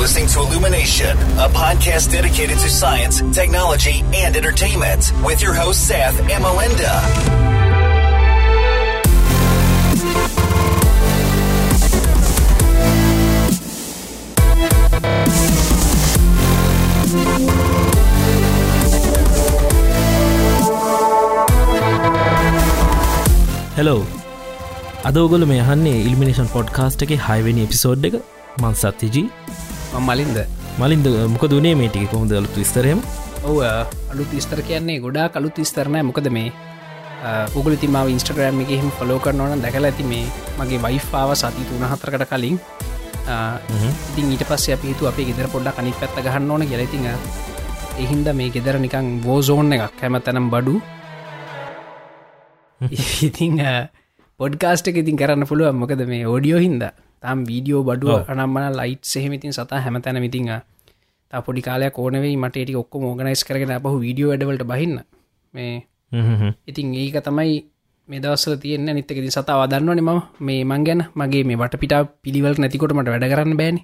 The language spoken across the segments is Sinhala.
listening to Illumination, a podcast dedicated to science, technology, and entertainment with your host, Seth and Melinda. Hello අදෝගොල මේ හන්නේ ඉල්මිනේෂන් පොඩ්කාස්ට් එක හයිවෙනි එපිසෝඩ් එක. මන් සත්තිජී මලින්ද? මලින්ද මොක දුනේ මේටික කොහොඳ අලුත් විස්තරයම ඔව අලුත් විස්තර කියන්නේ ගොඩා කලුත් විස්තරණය මොකද මේ උගල තිමාව ඉන්ස්ටග්‍රෑම් එක එහෙම ෆලෝ කරනවන දැකල ඇති මේ මගේ වයිෆාව සති තුන හතරකට කලින් ඉතින් ඊට පස්ස අපි හිතු අපේ ගෙදර පොඩ්ඩ කනික් පැත්ත ගහන්න ඕන ගෙලතිං එහින්ද මේ ගෙදර නිකං බෝසෝන් එකක් හැම. තැනම් බඩු ඉතිං පොඩ්කාස්ට එක ඉතින් කරන්න පුළුව මොකද මේ ඕඩියෝ හින්ද තම් වීඩියෝ බඩුව අනම්මන ලයිට් සහෙමතින් සතා හැමතැන මිතිං තා පොඩි කාලයක් ඕනවෙයි මටට ඔක්කො මෝගනයිස් කරගෙන අපහ වීඩියෝ වැඩවලට බහින්න. මේ ඉතින් ඒක තමයි මේ දවසල තියන්න. නිත්තකෙති සතා වදන්නවන ම මේ මං ගැන මගේ මේ වට පිට පිළිවල් නැතිකොට මට වැඩ කරන්න බෑන.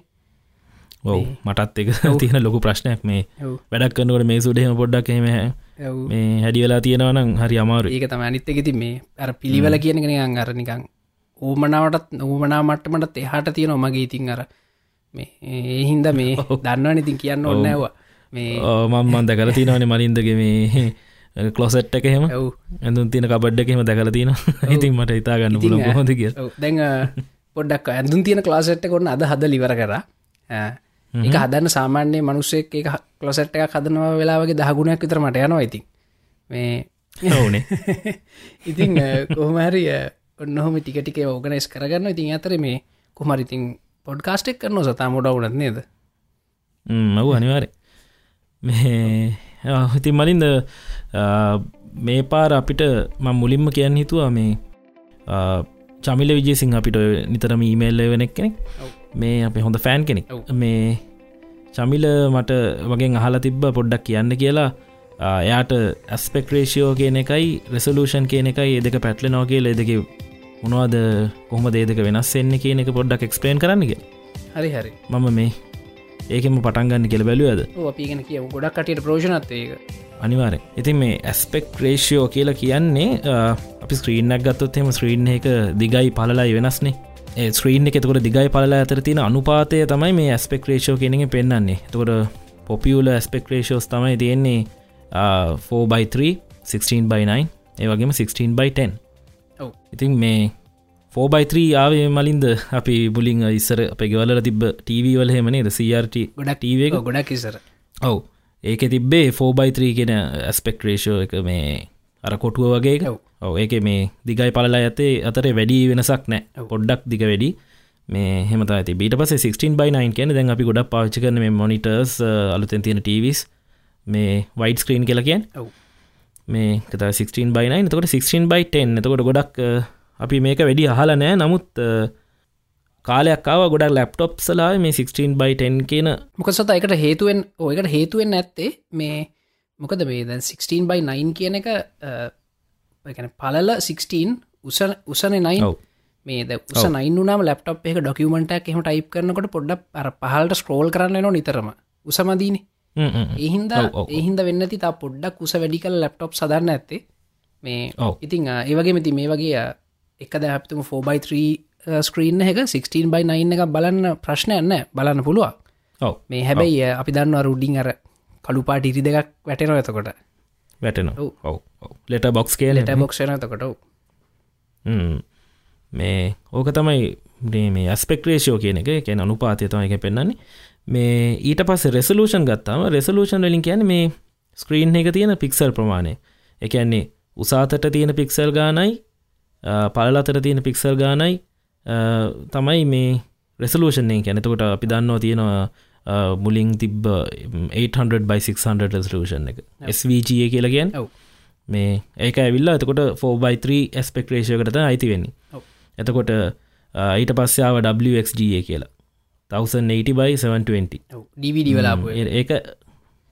ඔව මටත් එක තියෙන ලොකු ප්‍රශ්නයක්. මේ වැඩක් කන්නකට මේ සුඩහම පොඩ්ඩක් එම මේ හැඩි වෙලා තියෙනවනම් හරි අමාරු ඒක තම අනිත්ත එකති මේ අර පිළිවල කියන කෙන අරනිකං ඕමනාවටත් නූමනා මට්ටමට එහාට තියෙනවා මගේ ඉතින් අර. මේ ඒ හින්ද මේ දන්නවන ඉතින් කියන්න ඔන්නෑවා මේ මම්මන් දැකල තිනවන මලින්දගේ මේ කලොසෙට් එක එහෙම. ඇඳුන් තියන කබඩ්ඩ එකෙම දැකල තින ඉතින් මට ඉතා ගන්න පුල හොද කිය දැන් පොඩ්ඩක් ඇඳුන් තියෙන ක්ලාසෙට්ට කොන්න අද හද ලිවර කර. එක හදන්න සාමාන්‍යය මනුස්සෙක් එක කලොසෙට් එක හදනවා වෙලාවගේ දහගුණයක් විතර මට යනවා ඉතින්. මේ ඕනේ ඉතින් කොහමහරිය ඔන්නහොම ටිකටික ඕගනයිස් කරගන්න ඉතින් අතර මේ කුමරිතින් පොඩ්කාස්ටෙක් කරන සතා මොඩ වුනත් නේද? මව් අනිවාරය මේ ඉතින් මලින්ද මේ පාර අපිට ම මුලින්ම කියන්න හිතුවා මේ චමිල විජේසිංහ අපිට නිතරම ඊමේල්ල වෙනෙක් කෙනෙක්. මේ අපේ හොඳ ෆෑන් කෙනෙක්. මේ චමිල මට වගේ අහලා තිබ්බ පොඩ්ඩක් කියන්න කියලා එයාට ඇස්පෙක්රේෂයෝ කියන එකයි රෙසලූෂන් කියන එකයි එදක පැටල නෝගේ ලෙදක මොනවාද කොහම දේදක වෙනස් එන්නේ කියන එක පොඩ්ඩක් එක්ස්පේන් කරන්නග හරි හරි. මම මේ ඒකෙම පටන්ගන්න කියල බැලුවද? අපිගෙන කිය ගොඩක් කටට ප්‍රෝෂණත්ඒක අනිවාරය ඉතින් මේ ඇස්පෙක් රේෂයෝ කියලා කියන්නේ අපි ස්ක්‍රීනක් ගත්තොත් එම ස්ක්‍රීන් එක දිගයි පලලයි වෙනස්නේ. ස්ක්‍රීන් එක එතකොට දිගයි පලලා අතර තියෙන අනුපාතය තමයි මේ ඇස්පෙක් රේෂෝ කෙනෙ පෙන්න්නන්නේ තකොට පොපියුල ඇස්පෙක් රේෂෝස් තමයි තියෙන්නේ 4බයි3 16 බයි9 ඒවගේම 16 බයි10 ඉතින් මේ 4බයි3 ආවේ මලින්ද අපි බුලිං ඉස්සර අප ගෙවල තිබ ටව වල හෙමනේ CRT ගොඩක් ටීව ගොඩක් ඉසර ඔවු. ඒක තිබ්බේ 4බයි3 කියෙන ඇස්පෙක්ට රේෂෝ එක මේ අර කොටුව වගේ ඔව. ඒක මේ දිගයි පලලා ඇතේ අතරේ වැඩි වෙනසක් නෑ. පොඩ්ඩක් දිග වැඩි. මේ හෙමත ඇති බීට පස 16 බයි9 කියන දැන් අපි ගොඩක් පාච්චි කරන මේ මොනිටර්ස් අලුතෙන් තියෙන ටවිස් මේ වයිඩ ස්ක්‍රීන් කියලා කියෙන් මේ කත 16 බයි9 තකොට 16 බයි 10 එතකොට ගොඩක් අපි මේක වැඩි අහල නෑ. නමුත් කාලයක්කාව ගොඩක් ලැප්ටොප් සලා මේ 16 බයි10 කියන මොකසත එකට හේතුවෙන් ඔයකට හේතුවෙන් ඇත්තේ මේ මොකද මේ දැන් 16 බයි 9 කියන එක පලල 16 උසන උසන නයි මේ ද උස නයින්නාම ලප්ටප් එක ඩොකමට එහම ටයිප් කරනකොට පොඩ්ඩ අර පහල්ට ස්ක්‍රෝල් කරන්න න නිතරම. උසමදීන එහින්ද එහින්ද වෙන්නති තා පොඩ්ඩක් උස වැඩිකල් ලප්ටොප් සදන්න ඇත්තේ. මේ ඉතිං ඒවගේ මෙති මේ වගේ එකද හැපතුම 4බයි3 ස්ක්‍රීන් එක 16 බයි 9 එක බලන්න ප්‍රශ්නයන්න බලන්න පුළුවන්. මේ හැබැයි අපි දන්න රුඩිං අර කළුපාට ඉරි දෙකක් වැටෙන ඇතකොට වැටන ලෙට බොක්ස් කිය ලට බොක්ෂන තකොට මේ ඕක තමයි මේ ඇස්පෙක්රේෂෝ කියන එක. කියන අනුපාතය තමයි එක පෙන්න්නන්නේ මේ ඊට පස්ස රෙසලූෂන් ගත්තාම රෙසලූෂන් වලින් කියන මේ ස්ක්‍රීන් එක තියෙන පික්සල් ප්‍රමාණය. එකන්නේ උසාතට තියෙන පික්සල් ගානයි පලලතර තියෙන පික්සල් ගානයි තමයි මේ රෙසලූෂණය කැනතකොට අපි දන්නවා තියෙනවා මුලින් තිබ්බ 800/600 රෙසලූෂන් එක. SVG කියලගෙන් මේ ඒක ඇවිල්ලා එතකොට 4බයි3 ස්පෙක්රේෂයකට අයිති වෙන්නේ. එතකොට ඊට පස්සයාව WXGA කියලා 1080/720 DVD වෙලාපු ඒක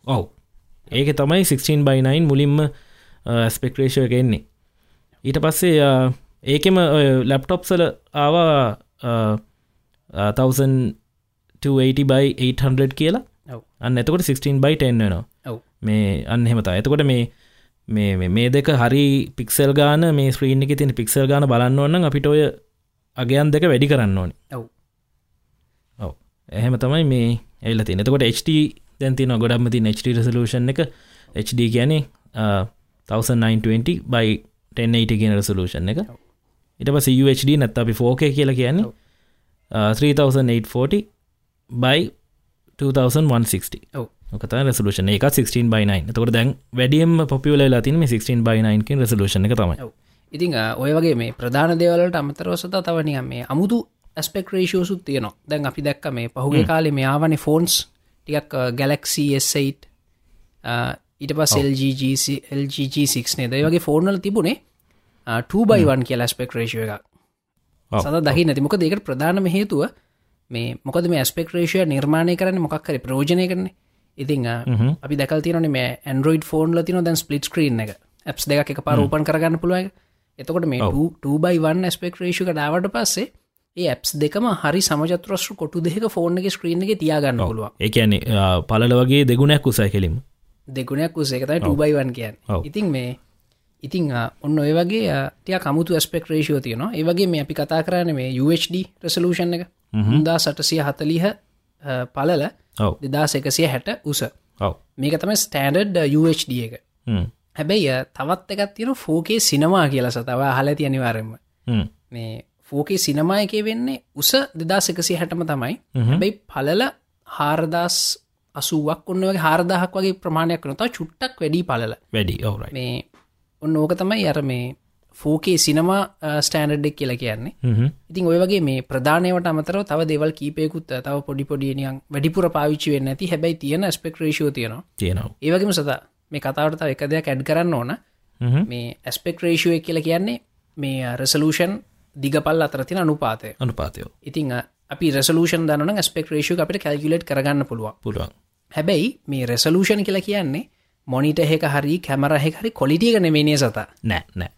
ඔව්. ඒක තමයි 16 බයි9 මුලින්ම ස්පෙක්රේෂය එක එන්නේ. ඊට පස්සේ ඒකෙම ලැප්ටොප්සල ආවා තවසන් 280 by 800 කියලා. අන්න එතකොට 16 by 10 වෙනවා. මේ අන්න හෙමතා එතකොට මේ මේ මේ- මේ දෙක හරි පික්සල් ගාන මේ ස්ක්‍රීන් එක තින පික්සල් ගාන බලන්න ඕන්න අපිට ඔය අගයන් දෙක වැඩි කරන්න ඕනි එහෙම තමයි මේ එල්ල තින එතකොට HT දැන්තින ගොඩක්ම තින් HT රසලූෂන් එක. HD කියනේ 1920 බයි 1080 කියන රසලූෂන් එක. ඉට පස UHD නැත්ත අපි 4K කියලා කියන්නේ uh, 3840 බයි 2160 ඔව්. කත රසලූෂන එක 16 බයිනයි තකොට දැන් වැඩියම් පොපියල තින 16 බයිනයින් රසලූෂන එක තමයි. ඉතිං ඔය වගේ මේ ප්‍රධාන දේවලට අමතරවසත තවනිය මේ අමුතු ඇස්පෙක් රේෂෝසුත් තියනවා. දැන් අපි දැක්ක මේ පහුගේ කාලේ මේ ආවනේ ෆෝන්ස් ටිකක් ගැලක්සි S8 ඊට පස් LGG6 නේ දයි වගේ ෆෝර්නල් තිබුණේ 2බයිවන් කිය ඇස්පෙක් රේෂය ඔව්. සද දහි නැති මොක දෙකට ප්‍රධානම හේතුව මේ මොකද මේ ස්පෙක් රේෂය නිර්මාණය කරන්න මොක්කර ප්‍රෝජනය කරන්නේ ඉතිං අපි දැකල් තියනේ මේ ඇන්ඩරෝයිඩ් ෆෝන් ලතින දැන් ස්පලිට් ස්ක්‍රීන් එක. ඇප්ස් දෙක එක පාරූපන් කරගන්න පුළුවන් එතකොට මේ 2බයිවන් ස්පෙක් රේෂක ඩාවට පස්සේ ඒ ඇප්ස් දෙකම හරි සමජත්‍රස්ු කොටු දෙක ෆෝන් එක ස්ක්‍රීන් එක තියාගන්න පුළුවන්. ඒකැනෙ පලල වගේ දෙගුණයක් උසයි කෙලින් දෙගුණයක් උසේකතයි 2බයිවන් කියන්න. ඔව්. ඉතින් මේ ඉතිං ඔන්න ඔය වගේ ටිය කමුතු ස්පෙක් රේෂෝ තියනවා. ඒවගේ මේ අපි කතා කරන්න මේ UHD රසලූෂන් එක. හුන්දා සටසිය හතලිහ පලල ඔව. දෙදස් එකසිය හැට උස. මේක තමයි ස්ටෑන්ඩඩ් UHD එක. හැබැයි තවත් එකත් තියෙන ෆෝකේ සිනමා කියලා සතව හලති අනිවාරෙන්ම මේ ෆෝකේ සිනමා එකේ වෙන්නේ උස දෙදස් එකසි හැටම තමයි හැබැයි පලල හාරදස් අසුවක් ඔන්න වගේ හාරදාහක් වගේ ප්‍රමාණයක් නොතා චුට්ටක් වැඩි පලල වැඩි ඔවරයි මේ ඔන්න ඕක තමයි අර මේ ෆෝකේ සිනමා ස්ටෑන්ඩ්ඩෙක් කියලා කියන්නේ. ඉතින් ඔය වගේ මේ ප්‍රධානයට අමතරව තව දෙවල් කීපයකුත් තව පොඩි පොඩියනියන් වැඩිපුර පාවිච්චි වෙන්න ඇති හැබැයි තියෙන ස්පෙක් රේෂෝ තියෙනවා. තියෙනවා. ඒවගේම සතා මේ කතාවට තව එක දෙයක් ඇඩ් කරන්න ඕන. මේ ඇස්පෙක් රේෂුව කියලා කියන්නේ මේ රෙසලූෂන් දිගපල් අතරතින අනුපාතය. අනුපාතයෝ. ඉතිං අපි රෙසලූෂන් දන්න ස්පෙක් රේෂු අපිට කැල්කුලේට් කරගන්න පුළුවන්. පුළුවන්. හැබැයි මේ රෙසලූෂන් කියලා කියන්නේ මොනිට හෙක හරි කැමරහෙ හරි කොලිටියක නෙවෙනේ සතා? නෑ නෑ.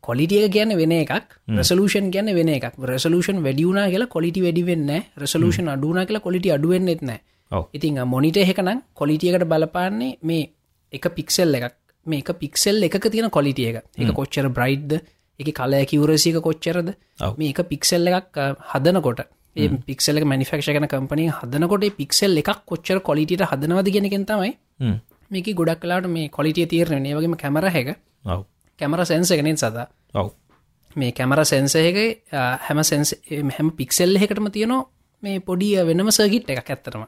කොලිටිය කියන්න වෙන එකක්. රෙසලූෂන් කියන්න වෙන එකක්. රෙසලූෂන් වැඩියුනා කියලා කොලිටි වැඩි වෙන්න රෙසලූෂන් අඩුනා කියලා කොලිටි අඩුවෙන්න්නෙත් නෑ. ඉතිං මොනිට එහෙකනම් කොලිටියකට බලපාන්නේ මේ එක පික්සෙල් එකක්. මේ එක පික්සෙල් එක තියෙන කොලිටිය එක. එක කොච්චර බ්‍රයිඩ්ද එක කලය කිවරසික කොච්චරද? ඔව්. මේ එක පික්සෙල් එකක් හදනකොට. ඒ පික්සෙල් මනිෆක්ෂ කන කම්පනී හදනකොට පික්සෙල් එකක් කොච්චර කොලිටියට හදනවද ගෙනකෙන් තමයි මේක ගොඩක් කලාට මේ කොලිටිය තීරණය වගේම කැමර හැක. කැමර සැන්සගෙනෙන් සදා? ඔව. මේ කැමර සැන්සයක හැම සැන්ස හැම පික්සෙල් එකටම තියනවා මේ පොඩිය වෙනම සර්ගිට් එකක් ඇත්තරම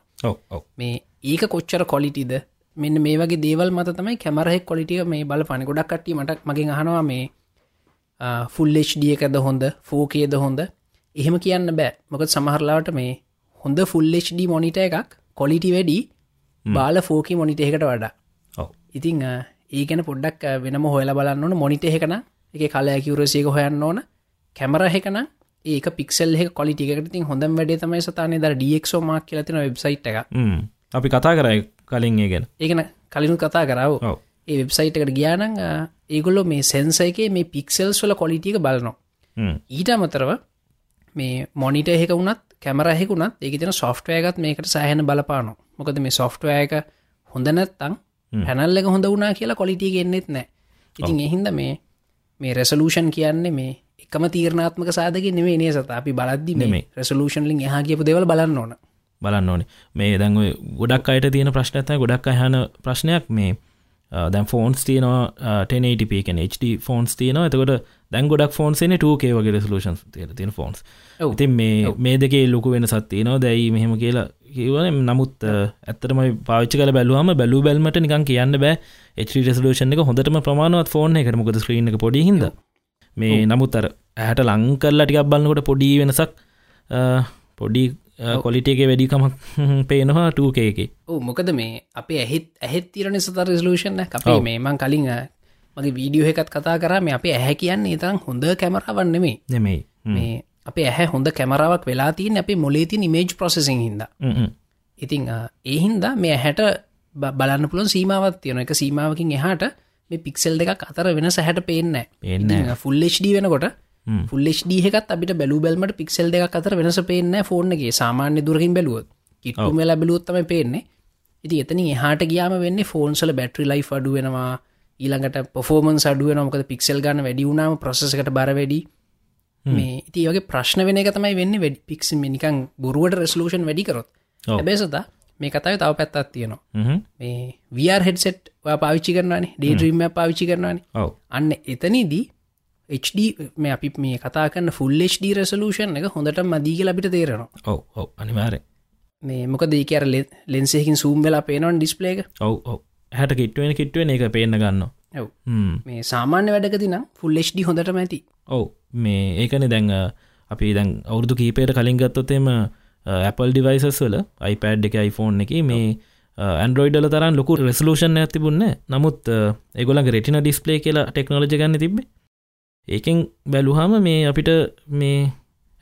මේ ඒක කොච්චර කොලිටිද මෙන්න මේ වගේ දේවල් මත තමයි කැමරහෙක් කොලිටිය මේ බල පනි ගොඩක් කට්ටි මට මගින් අහනවා මේ ෆුල්ලHD එකද හොඳ ෆෝකේද හොඳ? එහෙම කියන්න බෑ. මොකද සමහරලාට මේ හොඳ ෆුල්ලHD මොනිට එකක් කොලිටි වැඩි බාල ෆෝකි මොනිට එකට වඩා. ඉතිං අ, ඒ ගැන පොඩ්ඩක් වෙනම හොයල බලන්න ඕන මොනිට එකන එක කලය කිවරසියක හොයන්න ඕන. කැමර හෙකන ඒක පික්සල් එක කොලිටිකට තින් හොඳ වැඩේ තමයි සතානය ද ඩක්ෝ මාක් කියලතින වෙබ්සයිට් එක අපි කතා කරයි කලින් ඒ ගැන. ඒකන කලිනු කතා කරාව ඔව ඒ වෙබ්සයිට් එකට ගියානං ඒගොල්ලො මේ සැන්සයිකේ මේ පික්සෙල්ස් වල කොලිටික බලනවා. ඊට අමතරව මේ මොනිට එහෙක වුණත් කැමරහෙකුණත් ඒක තින සොෆ්ටවයගත් මේකට සෑහන බලපානො මොකද මේ සොෆ්ටවයක හොඳ නැත්තං පැනල් එක හොඳ වුණනා කියලා කොලිටිය ගෙන්න්නෙත් නෑ. ඉතින් එහින්ද මේ මේ රෙසලූෂන් කියන්නේ මේ එකම තීරණාත්මක සාධක නෙවේ නේ සත? අපි බලද්දි මේ. රෙසලූෂන්ලින් එහා කියපු දෙවල් බලන්න ඕන. බලන්න ඕනේ. මේ දැන් ගොඩක් අයට තියෙන ප්‍රශ්නත ගොඩක් අහන ප්‍රශ්නයක්. මේ දැන් ෆෝන්ස් තියනවා 1080p කෙන HD ෆෝන්ස් තියනවා. එතකොට දැන් ගොඩක් ෆෝන්සේන 2K වගේ රෙසලූෂන් තිය තියෙන ෆෝන්ස්. ඉතින් මේ මේ දෙකේ ලොකු වෙන සත්තියනවා දැයි මෙහෙම කියලා කිවන නමුත් ඇත්තරම පාච්ච කල බැලුවම බැලු බැල්මට නිකන් කියන්න බෑ. HD රෙසලූෂන් එක හොඳටම ප්‍රමාණවත් ෆෝන් එකට මොකද ස්ක්‍රීන් එක පොඩි හිද මේ නමුත් අර ඇහැට ලංකල්ලා ටිකක් බලන්නකොට පොඩි වෙනසක් අ, පොඩි කොලිටියක වැඩිකමක් පේනවා 2K එක. ඕ මොකද මේ අපේ ඇහෙත් ඇහෙත් තිරණ සතර රෙසලූෂන් අපේ. මේ මං කලින් මගේ වීඩියෝ එකත් කතා කරා. මේ අපේ ඇහැ කියන්නේ තරම් හොඳ කැමරාවන් නෙමේ නෙමෙයි. මේ අපේ ඇහැ හොඳ කැමරාවක් වෙලා තියන් අපේ මොලේතින් ඉමේජ් ප්‍රසෙසින් හිද. ඉතිං ඒහින්ද මේ හැට බලන්න පුළන් සීමාවත් තියෙන එක සීමාවකින් එහාට මේ පික්සෙල් දෙක අතර වෙන සැහැට පේන්න ෆුල්ලHD වෙනකොට ෆුල්ලෙස්D එකත් අපිට බැලු බැල්මට පික්සල් දෙක අතර වෙනස පේන්න ෆෝර්න්ගේ සාමාන්‍ය දුරකින් බැලුවොත්. කිට්ටුම වෙලා බැලුවොත්තම පේන්නේ. ඉති එතන එහට ගියාම වෙන්නේ ෆෝන්සල බැටරි ලයි් අඩු වෙනවා. ඊළඟට පොෆෝමන් අඩුව නොමකද පික්සල් ගන්න වැඩි වුණාම ප්‍රසකට බර වැඩි. මේ ඉති වගේ ප්‍රශ්න වෙන තමයි වෙන්න වැඩ පික්සිම නිකං බොරුවට රෙස්ලූෂන් වැඩි කරොත්. බේසතා මේ කතාව තව පැත්තත් තියෙනවා. මේ වර් හෙඩසෙට් පාවිච්චි කරනවානේ. ඩේඩ්‍රීම පාවිච්චි කරනවානේ. අන්න එතනදී HD මේ අපි මේ කතා කන්න ෆුල් HD රෙසලූෂන් එක හොඳට මදීග ලබිට තේරෙනවා. ඔව ඔව අනිවාරය මේ මොක දේකර ලෙන්සේකින් සූම් වෙලා පේනවන් ඩිස්පලේක ඔව ඔව. හැට කිට්ුවෙන කිට්ුවෙන එක පේන්න ගන්න ඔව. මේ සාමාන්‍ය වැඩකතින ෆුල් HD හොඳට මැති ඔව මේ ඒකන දැන් අපි දැන් අවුරදු කීපයට කලින් ගත්තොතේම Apple ඩිවයිසස් වල iPad එක iPhone එක මේ ඇන්ඩරෝයිඩල තරන් ලොකු රෙසලූෂන් ඇතිබුන්න නමුත් ඒගොලන් රෙටින ඩිස්පලේ කියලා ටෙක්නෝජි ගන්න තිබේ ඒකෙන් බැලුහම මේ අපිට මේ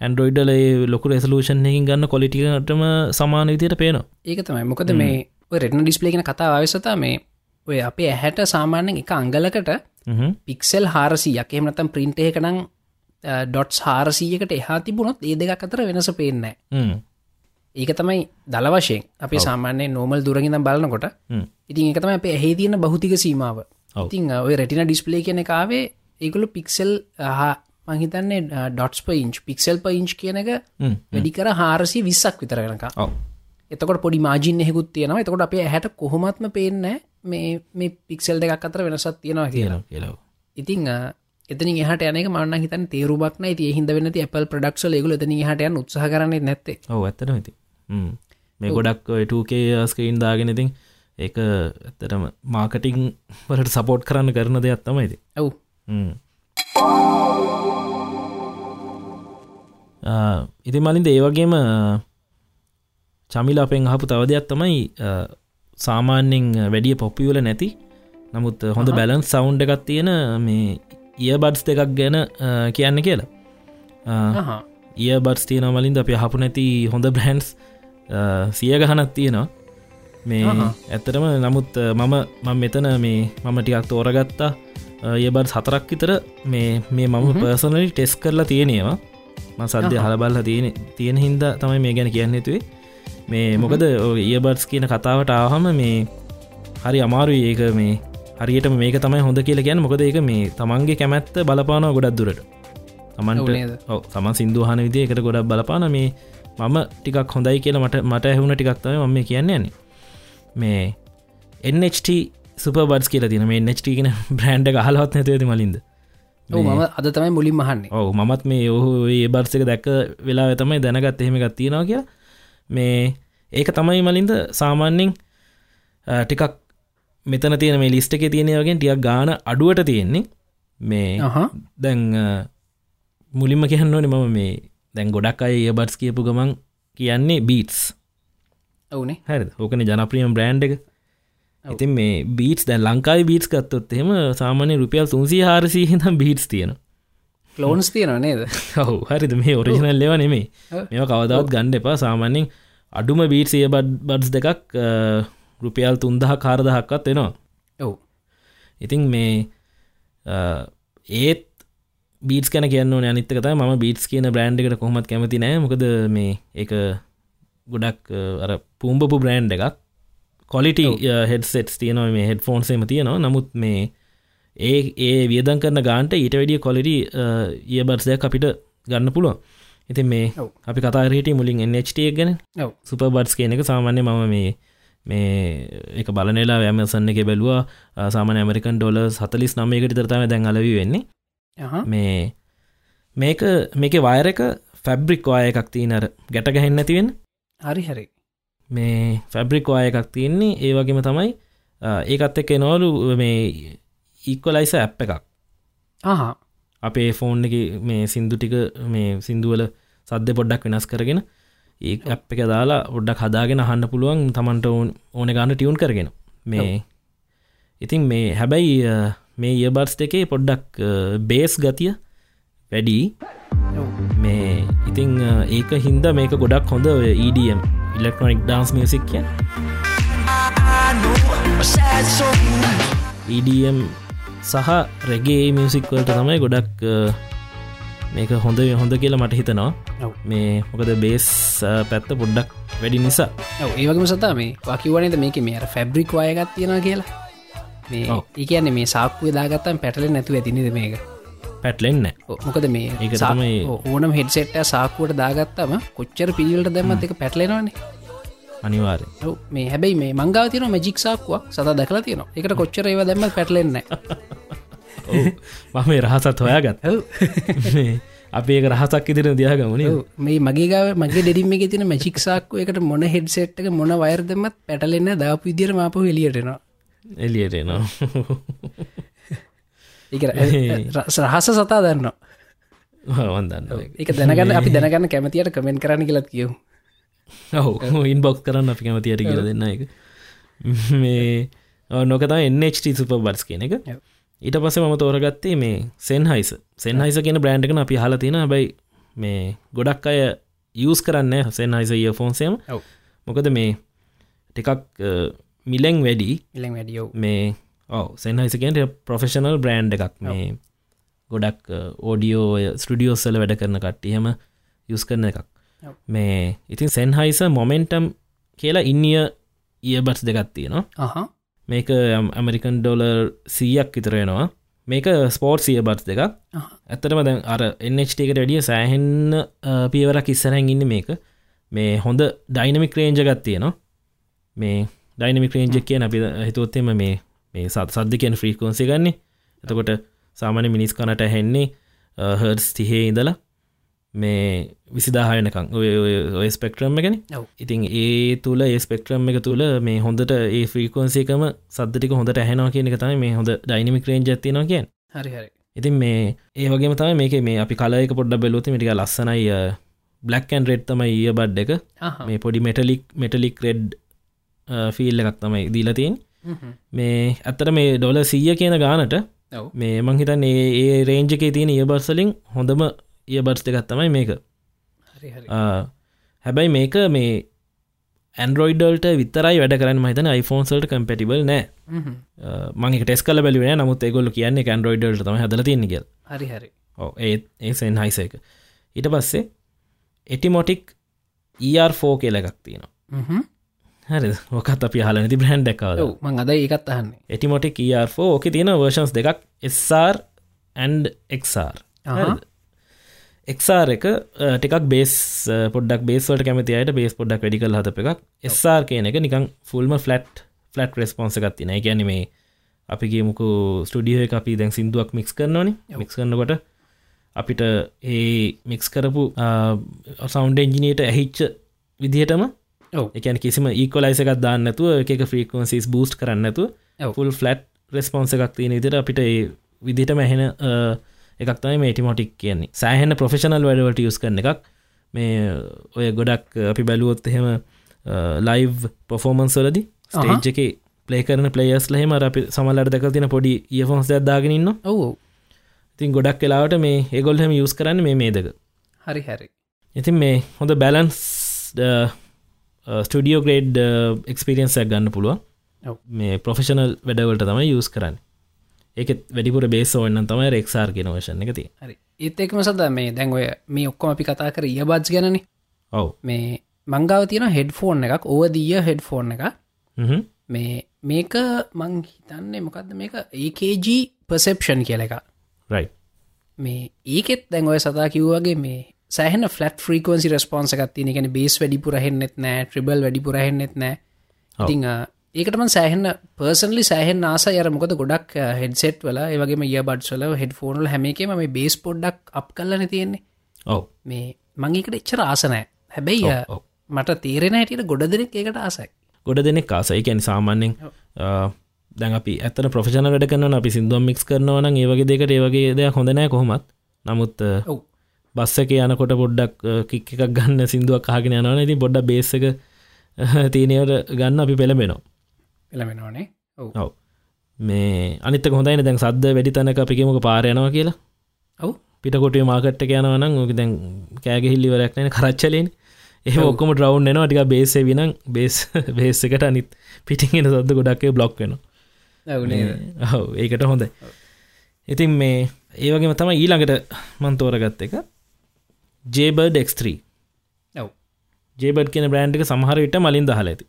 ඇන්ඩරෝයිඩල ලොකු රෙසලූෂන් එකින් ගන්න කොලිටිකටම සමාන විදියට පේනවා. ඒක තමයි. මොකද මේ රෙටන ඩිස්පලේගෙන කතා අවසතා මේ ඔය අපේ ඇහැට සාමාන්‍යෙන් එක අංගලකට පික්සෙල් හාරසියක්. එමනතම් ප්‍රින්ට් එකනම් ඩොට්ස් හාරසීයකට එහා තිබුණොත් ඒ දෙක අතර වෙනස පේන්නෑ ඒක තමයි දල වශයෙන් අපේ සාමාන්‍ය නෝමල් දුරගිඳම් බලනකොට ඉතින් එක තම අපේ ඇහේ තියෙන බෞතික සීමාව. ඉතින් ඔය රැටින ඩිස්පලේ කියන කාවේ ඒකුළු පික්සෙල් හා මහිතන්නේ ඩොට්ස් පයින්ච් පික්සෙල් පයින්ච් කියන එක වැඩි කර හාරසි විස්සක් විතර වෙනක එතකොට පොඩි මාජින් එහෙකුත් තියෙනවා. එතකොට අපේ හැට කොහොමත්ම පේන්න මේ මේ පික්සෙල් දෙකක් අතර වෙනසත් තියෙනවා කියලා. කියලා ඉතිං එතන හට යනක මන්න හිතන් තේරුබක්න ති හිද වෙන ඇපල් ප්‍රඩක්ෂල එකගල එතන හටයන් උත්සහ කරන්න නැත්තේ. ඔව ඇත්තන ඇති මේ ගොඩක් ටකේ ස්කීන් දාගෙන ඉතින් ඒක ඇත්තටම මාකටිං වලට සපෝට් කරන්න කරන දෙයක් තමයිද ඇව් ඉති මලින්ද ඒවගේම චමිලා අපෙන් හපු තව දෙයක් තමයි සාමාන්‍යෙන් වැඩිය පොප්පිවල නැති. නමුත් හොඳ බැලන්ස් සවුන්් එකත් තියෙන මේ ඒ බඩ්ස් දෙකක් ගැන කියන්න කියලා. ඒ බඩ්ස් තියෙන මලින්ද අප හපු නැති හොඳ බ්‍රහන්ස් සිය ගහනත් තියෙනවා. මේ ඇත්තටම නමුත් මම මම මෙතන මේ මම ටිකක් තෝරගත්තා ඒ බඩ් සතරක් විතර මේ මේ මම පර්සනලි ටෙස් කරලා තියෙනවා. ම සද්‍ය හලබල්ල තියෙන තියෙන හින්ද තමයි මේ ගැන කියන්න තුවේ මේ මොකද ඒ බඩ්ස් කියන කතාවට ආහම මේ හරි අමාරු ඒක මේ හරියට මේක තමයි හොඳ කියලා ගැන මොකද ඒක මේ තමන්ගේ කැමැත්ත බලපානව ගොඩක් දුරට. තමන්ට තමන් සිින්දුහන විදිය එකට ගොඩක් බලපාන මේ මම ටිකක් හොඳයි කියලා මට මට ඇහුණ ටිකක්තම ම කියන්නේ. මේ එන්ට සුප බඩ් කියල තින මේ නෙට් කියන බ්‍රන්ඩ් හලවත් නැතිද මලින්ද? මම අද තමයි මුලින් මහන්නේ ඔව මත් මේ ඔහු ඒ බර්සක දැක්ක වෙලා තමයි දැනගත් එහෙම ගත්තියෙනවා කිය මේ ඒක තමයි මලින්ද සාමාන්‍යෙන් ටිකක් මෙතන තියෙන මේ ලිස්ට එක තියෙන වගේ ටියක් ගාන අඩුවට තියෙන්නේ. මේ දැන් මුලින්ම කියන්න ඕන මම මේ දැන් ගොඩක් අය ඒ බට්ස් කියපු ගමන් කියන්නේ බීටස් ඔවුනේ. හැර ඕකන ජනප්‍රියම් බ්‍රන්් එක ඉතින් මේ බීටස් දැන් ලංකායි බීටස් කත්තොත් එහෙම සාමාන්‍ය රුපියල් තුන්සී හාරසී හිතම් බීටස් තියෙන ලෝන්ස් තියෙන නේද? ඔහු හරිද? මේ ඔරිජිනල් ලෙව නෙමේ මෙ කවදවත් ගණ්ඩ එපා. සාමාන්‍යෙන් අඩුම බීට් සිය බඩ්ස් දෙකක් රුපියල් තුන්දහ කාරදහක්කත් වෙනවා. ඔව්. ඉතින් මේ ඒත් බීටස් කැන කියන්න අනිත්තකත ම බීටස් කියන බ්‍රන්් එකට කොහොමත් කැමති නෑ. මොකද මේ එක ගොඩක් අර පුම්ඹපු බ්‍රන්් එකක් කොලිට හෙඩ්සෙට් තියනවා මේ හෙඩ ෆෝන්සේම තියෙනවා. නමුත් මේ ඒ ඒ වියදන් කරන ගාන්ට ඊට වැඩිය කොලිටි ඒ බර්සයක් අපිට ගන්න පුළුවන්. ඉතින් මේ අපි කතාරට මුලින් එන්ට ගැන. සුප බඩ්ස් කියන එක සාමාන්‍ය මම මේ මේ එක බලනෙලා ඇමසන්න එක බැලවා. සාමන ඇමරිකන් ඩොල සතලිස් නමයකට තරතාව දැන් අලවී වෙන්නේ. මේ මේක මේක වයර එක ෆැබ්‍රික් වාය එකක් තියනර ගැට ගැහෙන්න ඇතිවෙන් හරි හරි මේ ෆැබ්‍රික් වාය එකක් තියෙන්නේ. ඒ වගේම තමයි ඒකත් එක්ක නොලු මේ ඉක්වලයිස ඇප් එකක්. ආහා. අපේ ෆෝන් එක මේ සින්දු ටික මේ සිින්දුවල සද්‍ය පොඩ්ඩක් වෙනස් කරගෙන ඒ අප් එක දාලා ඔඩ්ඩක් හදාගෙන අහන්න පුළුවන් තමන්ට ඕන ගන්න ටියවුන් කරගෙන. මේ ඉතින් මේ හැබැයි මේ ඒබර්ස් එකේ පොඩ්ඩක් බේස් ගතිය වැඩි මේ ඉතිං ඒක හින්ද මේක ගොඩක් හොඳ EDM ඉලෙක්ට්‍රොනික් ඩාන්ස් මියසික් කිය EDM සහ රැගේ මියසික්වලට තමයි ගොඩක් මේක හොඳ හොඳ කියලා මට හිතනවා. මේ මොකද බේස් පැත්ත පොඩ්ඩක් වැඩි නිසා. ඒවගේම සතා මේ වකිවනද මේක මේර ෆැබ්‍රික් අයගත් තියෙන කියලා? මේ. ඒකන්නේ මේ සාක්කුව දාගත්තම් පැටල නැතුව ඇතිනිද මේක පැට්ලෙන්න මොකද මේ ඔව්, ඕනම් හෙඩ්සෙට්ට සාක්කුවට දාගත්තම කොච්චර පිළිවලට දැම්මත් එක පැටලෙනවානේ. අනිවාරය ඔව්, මේ හැබැයි මේ මංගාව තියන මජික් සාක්කුවක් සත දැකලා තියෙන එකට කොච්චර ඒව දැම්ම පැටලෙන්න මම රහසත් හොයාගත් අප රහසක් ඉදිර දයාගමනේ මේ මගේ ගාව මගේ ඩෙඩිම එක තින මැචික් සාක්කුව එකට මොන හෙඩ්සෙට්ක මොන වයර් දෙමත් පැටලෙන්න දාපු විදිර මාපු එලියටනවා එලියට නවා එක රහස සතා දන්නවා වන්දන්න එක දැනගන්න අපි දැනගන්න කැමතියට කමෙන්ට කරන්න කියලත් කියව ඔහු ඉන්බොක් කරන්න අපි කැමතියට කියල දෙන්න එක මේ නොකතා එන්HT සුප බර්ස් කියන එක. ඊට පස මම තෝරගත්තේ මේ සෙන්හයිස සෙන්හයිස කියන බ්‍රන්ඩ්කන අපි හල තින බයි මේ ගොඩක් අය යස් කරන්න සෙන්හයිස ඒ ෆෝන්සේම ඔව්. මොකද මේ ටිකක් මිලෙන් වැඩි ඉලෙන් වැඩියෝ මේ ඔව. සෙන්හයිසකෙන්ට ප්‍රොෆෙෂනල් බ්‍රන්් එකක්. මේ ගොඩක් ඕඩියෝ ස්ටඩියෝස්සල වැඩ කරන කට්ටියහම යුස් කරන එකක්. මේ ඉතින් සෙන්හයිස මොමෙන්ටම් කියලා ඉන්නිය ඉයබට් දෙකත් තියෙනවා. මේක ඇමරිකන් ඩොලර් සීයක් විතරෙනවා මේක ස්පෝර්ට් සිය බට් දෙකක්. ඇත්තටම දැන් අර එන්ට එකට වැඩිය සෑහෙන්න පියවරක් ඉස්සරැන් ඉන්න මේක. මේ හොඳ ඩයිනමික් රේන්ජගත් තියෙනවා. මේ ඩයිනමික් රේන්ජක් කියන අපි හිතුවත්තෙම මේ මේ සත් සද්ධ කියන ෆ්‍රීකෝන්සි ගන්නේ එතකොට සාමාන්‍ය මිනිස් කනට හැන්නේ හර්ස් තිහේ ඉඳලා මේ විසිදාහයනකං ඔය ස්පෙක්ට්‍රම් එකන. ඉතින් ඒ තුළ ඒ ස්පෙක්ට්‍රම් එක තුළ මේ හොඳට ඒ ෆ්‍රීකෝන්සිකම සද්ධටික හොඳට හැනවා කියන එක තමයි මේ හොඳ ඩයිනමික් රේන්ජ ඇතිනවා කියෙන් හරි හරි ඉතින් මේ ඒ වගේ තම මේක මේ අපි කලයක පොඩ්ඩ බැලුති මිටික ලස්සනයි බ්ලක්කන් රෙඩ් තමයි ඒ බඩ් එක. මේ පොඩි මෙටලික් මෙටලික් රෙඩ් ෆිල් එකක් තමයි දීලතින්. මේ ඇත්තට මේ ඩොල සීය කියන ගානට ඔව්. මේ මංහිතන් ඒ රේන්ජක තියෙන ඒබර්සලින් හොඳම ඒබර්ස් දෙකත් තමයි මේක. හැබැයි මේක මේ ඇන්ඩරෝයිඩල්ට විතරයි වැඩ කරන්න මහිතන iPhoneෆෝන්සල්ට කම්පටිබල් නෑ. හ්ම්. මං ටෙස් කල බැලුව නමුත් ඒගොල්ල කියන්නේ ඇන්ඩරෝයිඩල්ට තම හදල තින්නගල් හරි හරි. ඕ ඒ ඒසෙන් හයිස එක. ඊට පස්සේ එටිමොටික් ER4 කියල එකක් තියෙනවා. හරි ඕකත් අපි හල නැති බ්‍රහන්් දක්කාව මං අද ඒකත් අහන්නේ. එටිමොටික් ER4 ඕක තියෙන වර්ෂන්ස් දෙකක් XR අහා. එක්සාර එක ටිකක් බේස් පොඩක් බේස්වලට කැමති අයට බේස් පොඩක් වැඩිකල් හත එකක්. එස්R කියන එක නිකං ෆුල්ම ෆලට් ෆලට් රෙස්පොන්ස එකක් තින ගැන මේ අපි කියමුකු ස්ටඩියෝ එක අපි දැන් සිින්දුවක් මික්ස් කරනවනි මික්ස් කරනකොට අපිට ඒ මික්ස් කරපු සෞන්ඩ එන්ජිනයට ඇහිච්ච විදිහටම එකන කිසිම ඒකොලයිස එකක් දාන්නතුව එක ෆ්‍රීකන්සිස් බූස්් කරන්නතු. ෆුල් ෆලට් රෙස්පොන්ස එකක් තියෙන විදිට අපිට ඒ විදිටම ඇහෙන එකක් තමයි මේටිමොටික් කියන්නේ. සෑහෙන ප්‍රොෆෙෂනල් වැඩවලට යස් කරන එකක්. මේ ඔය ගොඩක් අපි බැලුවොත් එහෙම ලයිව් පොෆෝමන්ස් වලදි ස්ටේජ් එක පලේ කරන පලේස් ලහෙම අපි සමල්ලට දැක තින පොඩි ඒෆොන්ස් දදාගෙනන්න ඔව්. ඉතින් ගොඩක් වෙලාවට මේ ඒගොල්හෙම යස් කරන්න මේ මේදක හරි හරි. ඉතින් මේ හොඳ බැලන්ස් ස්ටඩියෝ ග්‍රේඩ් එක්ස්පිරියන්සක් ගන්න පුළුවන්. ඔව්. මේ ප්‍රොෆෙෂනල් වැඩවලට තමයි යස් කරන්න. ඒක වැඩිපුර බේස ඔන්න තමයි රෙක්සාර් ගෙන වශන එක තිය හරි. ඒත් එක්ම සද මේ දැන් ඔය මේ ඔක්කොම අපි කතා කර ඉයබාජ් ගැනනි. ඔව්. මේ මංගාව තියෙන හෙඩ් ෆෝන් එකක් ඕවදීය හෙඩ් ෆෝන් එක. මේ මේක මං හිතන්නේ මොකක්ද මේක? ඒකජ පසෙප්ෂන් කියල එක රයි මේ ඒකෙත් දැන් ඔය සතා කිව්වගේ මේ සෑහන ෆලට් ්‍රීකන්සි රස්පොන්ස එකක් තින එකන බේස් වැඩිපුර හෙන්නෙත් නෑ ට්‍රිබල් වැඩිපුර හෙන්නෙත් නෑ. ඉතිං ඒකටම සෑහන්න පර්සන්ලි සෑහෙන් ආස යර මොකද ගොඩක් හෙඩ්සෙට් වල ඒවගේ ඒ බඩ්සල හෙඩ් ෆෝනල් හැමේකම මේ බේස් පොඩ්ඩක් අප් කල්ලන තියෙන්නේ. ඔව්. මේ මංගේකට එච්චර ආසනෑ හැබැයි. මට තේරෙන හැටියට ගොඩ දෙනෙක් ඒකට ආසයි. ගොඩ දෙනෙක් කාසයි කැන සාමාන්‍යෙන් දැන් අපි ඇතන ප්‍රෆෂන වැඩ කන්න අපි සිින්දුවම් මික්ස් කරනවන ඒවගේ දෙකට ඒවගේ දෙයක් හොඳනෑ කොහොමත්. නමුත් ඔව් බස්සක යනකොට පොඩ්ඩක් කික් එකක් ගන්න සිින්දුවක් කාගෙන යනවන. ඉති බොඩ්ඩ බේසක තියනයට ගන්න අපි පෙළඹෙනවා. එළමෙනවානේ ඔව්. මේ අනිත හොඳයින. දැන් සද්ද වැඩි තැනක අපිකමක පාරයනවා කියලා. ඔව්. පිටකොටිය මාකට්ට යනවනම් ඕක දැන් කෑගෙහිල්ලිවරක්න කරච්චලෙන්. ඒ ඔක්කොම ඩ්‍රවන්් එනවා ටික බේසේ විනම් බේස් බේස් එකට අනිත් පිටිගෙන සද්ද ගොඩක්ේ බ්ලොක් වෙන ඔවුනේ ඔව ඒකට හොඳයි. ඉතින් මේ ඒවගේම තම ඊළඟට මන්තෝරගත්ත එක ජේබර්ඩ එක්ස්ත්‍රී ඔව්. ජේබඩ් කියන බ්‍රන්ඩ් එක සමහර විට මලින් දහල ඇති.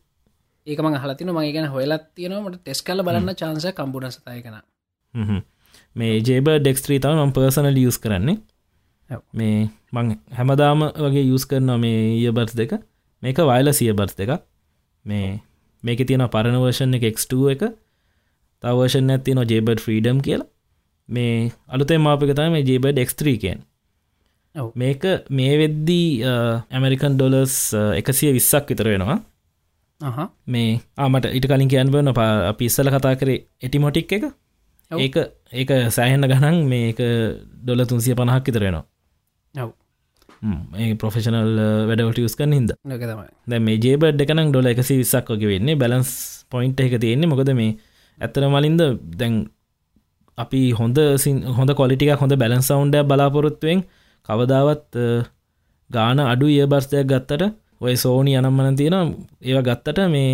ඒකම හලතින මගේ ගැන හොයලත් තියෙනවට ටෙස් කල බලන්න චාන්ස කම්පුන සතය කන. මේ ජේබ ඩෙක්ස්ත්‍රී තම ම පර්සනල යස් කරන්නේ. මේ මං හැමදාම වගේ යස් කරනවා මේ ඊය බර්ස් දෙක. මේක වයිල සිය බර්ස් දෙක මේ මේක තියෙන පරණවර්ෂන් එක එක්ට එක. තවර්ෂන් ඇති නො ජේබඩ් ෆ්‍රීඩම් කියලා. මේ අලුතේ මාපික තම මේ ජේබඩ් එක්ස්ත්‍රීකෙන් ඔව්. මේක මේ වෙද්දී ඇමරිකන් ඩොලස් එකසිය විස්සක් විතර වෙනවා. මේ ආමට ඉට කලින් කියන්න බන්න අපි ඉස්සල කතා කරේ එටිමොටික් එක. ඒක ඒක සෑහෙන්න ගණන් මේක ඩොල තුන්සිය පණහක් විතරෙනවා ඔව්. ඒ ප්‍රොෆෙෂනල් වැඩවට ස් කන හිද දැ මේ ජේබඩ් එකනම් ඩොල එකසි විස්සක් වගේ වෙන්නේ. බැලන්ස් පොයින්ට් එක තියෙන්නේ. මොකද මේ ඇත්තර මලින්ද දැන් අපි හොඳ හොඳ කොලිටික හොඳ බැලන්ස් සවන්්ඩ බලාපොරොත්තුවෙන් කවදාවත් ගාන අඩු ඒ බර්ස්තයක් ගත්තට. ඔය සෝනි අනම්මන තියෙන ඒවා ගත්තට මේ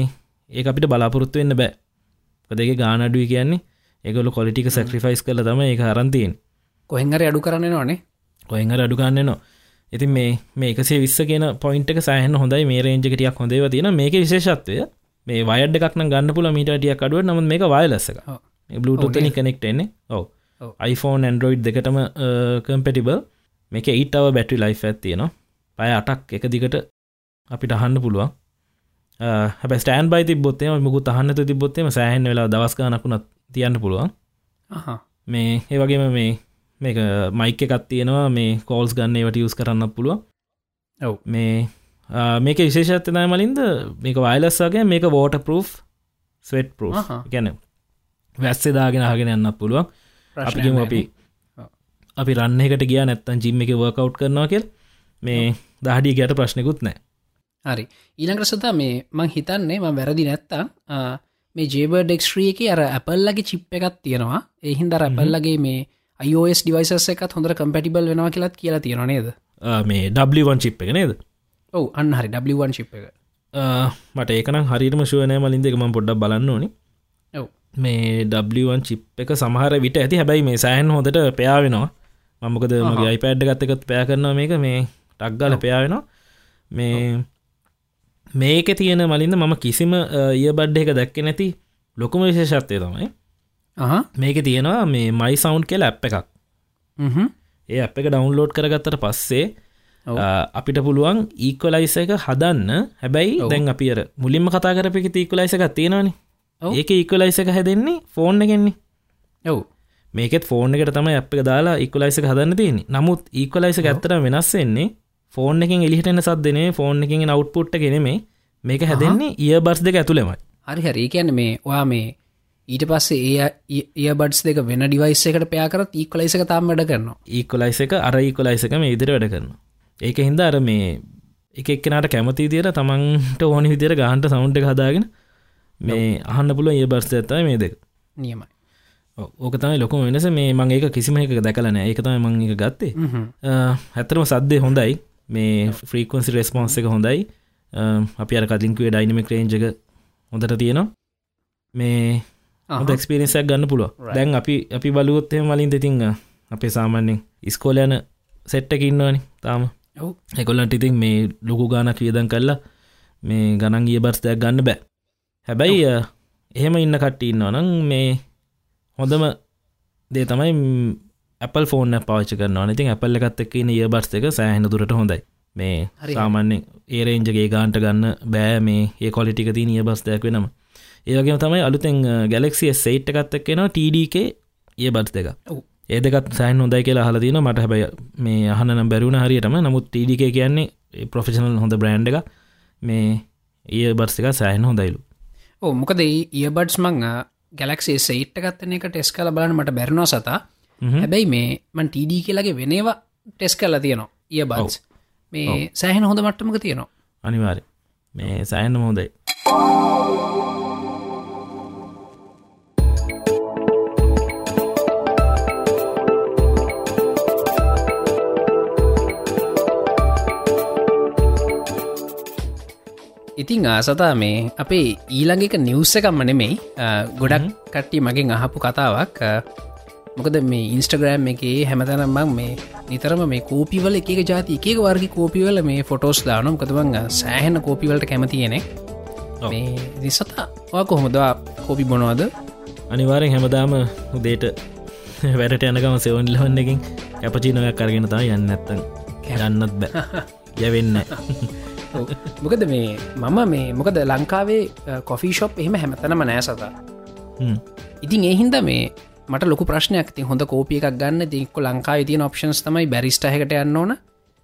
ඒ අපිට බලාපොරොත්තු වෙන්න බෑ. දෙක ගාන අඩුයි කියන්නේ. ඒගොල කොලිටික සැක්‍රිෆයිස් කල තම ඒ අරන්තියෙන් කොහෙන්හර අඩු කරන්න නොනේ කොහෙහර අඩුගන්න නවා ඉතින් මේ මේ එකසේ විස්ස කියන පොයින්ට එක සෑහන හොඳයි. මේ රේජකටියක් හොඳේව තියෙන මේක විශේෂත්වය මේ වයඩ එකක්න ගන්න පුල මීටටියක් අඩුව නම මේක වයලස්සක ඔව්. බලුටනි කනෙක්ට එන්නේ ඔව. iPhone Android දෙකටම කම්පෙටිබල් මේක ඊටව බැටි ලයි් ඇත්තියනවා පය අටක් එක දිගට අපිට අහන්න පුළුවන්. හැබ ස්ටෑන් බයි තිබොත්තේ මුකුත් අහන්න තිබොත්තේම සෑහන් වෙලා දවස්ගනකුණත් තියන්න පුළුවන්. මේ ඒ වගේම මේ මේක මයික එකත් තියෙනවා මේ කෝල්ස් ගන්න ඒවට යස් කරන්න පුළුව ඔව්. මේ මේක විශේෂත්වනය මලින්ද මේක වයිලස්සගේ මේක වෝට ප්‍රෝ් ස්වෙට් ප්‍රෝ්. ගැන වැස්සෙදාගෙන ආගෙන යන්න පුළුවන්. අපිගම අපි. අපි රන්න එකට ගිය නැත්තන් ජිම්ම එක වර්කව් කරනවා කියල්. මේ දහඩි ගැට ප්‍රශ්නකුත් නෑ හරි. ඊළඟට සතා මේ මං හිතන්නේ ම වැරදි නැත්තා මේ ජේබ ඩෙක්ස්ට්‍රිය එක අර ඇපල්ලගේ චිප් එකත් තියෙනවා. එහින්ද රැපල්ලගේ මේ iOS ඩිවයිසස් එකත් හොඳර කම්පැටිබල් වෙනවා කියලත් කියලා තියෙන නේද? මේ ඩවන් චිප් එක නේද? ඔවු අන්න හරි. ඩවන් චිප් එක. මට ඒකන හරිම ශුවනය මලින්ද එක ම පොඩ්ඩක් බලන්න ඕනි. මේ ඩවන් චිප් එක සමහර විට ඇති. හැබැයි මේ සෑන් හොඳට පයාාවෙනවා මමකද මගේ අයිපෑඩ් ගත්තකත් පෑ කරනවා මේක. මේ ටක්ගල පයාාවෙනවා මේ මේක තියෙන මලින්ද මම කිසිම ඒ බඩ්ඩ එක දැක්ක නැති ලොකුම විශේෂත්වය තමයි මේක තියෙනවා මේ මයි සවන්් කෙල ඇප් එකක්. ඒ අප එක ඩවන්ලෝඩ් කරගත්තට පස්සේ අපිට පුළුවන් ඊකොලයිස එක හදන්න. හැබැයි. දැන් අපිර මුලින්ම කතා කරපි තීකොලයිස එකක් තියෙනවානි. ඒක ඉකොලයිස එක හැදෙන්නේ ෆෝන් එකෙන්නේ. ඔව් මේකෙත් ෆෝන් එකට තම අප එක දාලා ඉකොලයිස හදන්න තියෙන නමුත් ඒකොලයිස ඇත්තර වෙනස් වෙන්නේ ෆෝන් එකින් එලිහිටෙන සද්දනේ ෆෝන් එකින් අවට්පුට්ට ගෙනෙමේ මේක හැදෙන්නේ ඒ බර්ස් දෙක ඇතුළෙමයි. හරි හරි. කියන්න මේ ඔයා මේ ඊට පස්සේ ඒ ඒ බඩ්ස් දෙක වෙන ඩිවයිස් එකට පයාකරත් ඒකොලයිසක තාම් වැඩ කරනවා. ඒකොලයිස එක අර ඒකොලයිසක මේ ඉදිරි වැඩ කරන ඒක හින්ද අර මේ එක එක්කනට කැමති දිර තමන්ට ඕනි විදිර ගහන්ට සවුන්ට එක හදාගෙන මේ අහන්න පුළුව ඒ බර්ස් ඇත්තයි මේ දෙක. නියමයි ඕක තමයි ලොකම වෙනස. මේ මං ඒක කිසිම එක දැකලන ඒක තමයි මං එක ගත්තේ. හැතරම සද්දය හොඳයි. මේ ෆ්‍රීකන්සි රෙස්පොන්ස් එක හොඳයි. අපි අර කලින්කුවේ ඩයිනමික් රේන්ජක හොඳට තියෙනවා. මේ. එක්ස්පිරෙන්සයක් ගන්න පුළුව. දැන් අපි අපි බලුවොත්තය මලින් තිතිං අපේ සාමාන්‍යෙන් ඉස්කෝල යන සෙට්ටක ඉන්නවනි තාම. එකොල්ලන්ට ඉතින් මේ ලොකු ගානක් වියදන් කරලා මේ ගණන් ගිය බර්ස්තයක් ගන්න බෑ. හැබැයි එහෙම ඉන්න කට්ටි ඉන්නවා නම් මේ හොඳම දේ තමයි Apple ෆෝන් පාච කරන ඉතින් Apple එකත් එක්ක ඉන්න ඒ බර්ස් එක සෑහෙන දුරට හොඳයි. මේ. සාමාන්‍යෙන් ඒරේන්ජගේ ගාන්ට ගන්න බෑ මේ ඒ කොලිටික ති නිය බස්දයක් වෙනම. ඒවගේම තමයි අලුතෙන් ගැලෙක්සිය සේට් එකත් එක්කෙනවා TDK ඒ බස් දෙක. ඒදකත් සෑන් හොඳයි කියලා හලතින මට හැබයි මේ අහනම් බැරුණ හරියටම. නමුත් TDK කියන්නේ ප්‍රොෆෙෂනල් හොඳ බ්‍රන්් එක මේ ඒ බර්ස් එක සෑහන් හොඳයිලු. ඕ මොකද ඒබඩ්ස් මං ගැලක්සේ සේට් ගත්තන එක ටෙස් කල බලන්න මට බැරනවා සතා. හැබැයි මේ මන් ටඩ කියලගේ වෙනවා ටෙස් කල්ලා තියනවා ඒ බස් මේ සෑහන හොඳ මට්ටමක තියෙනවා. අනිවාරය මේ සෑන්න හොඳයි ඉතිං ආසතා මේ අපේ ඊළඟක නිවස්ස එකම්ම නෙමෙයි. ගොඩක් කට්ටි මගෙන් අහපු කතාවක්. මොකද මේ ඉන්ස්ටග්‍රෑම් එකේ හැමතනම්මක් මේ නිතරම මේ කෝපිවල එක ජාති එක වර්ග කෝපිවල මේ ෆොටෝස් දානම් කතුවංග සෑහෙන කෝපිවලට කැමතියෙනෙ මේ දිසතා වා කොහොමදවා කෝපි බොනවාද? අනිවාරෙන් හැමදාම උදේට වැඩට යනකම සෙවන් ලවන්නකින් කැපචීනයක් කරගෙන තා යන්න. ඇත්තන් යන්නත් බෑ. යවෙන්න මොකද මේ මම මේ මොකද ලංකාවේ කොෆී ශොප් එහෙම හැමතනම නෑ සතා. ඉතින් ඒහින්ද මේ මට ලොක ප්‍රශ්නයක්. ති හොඳ කෝපිය එකක් ගන්න. තික්ක ලංකා තියන ඔප්ෂන්ස් තමයි බැරිස්ටහකට යන්න ඕන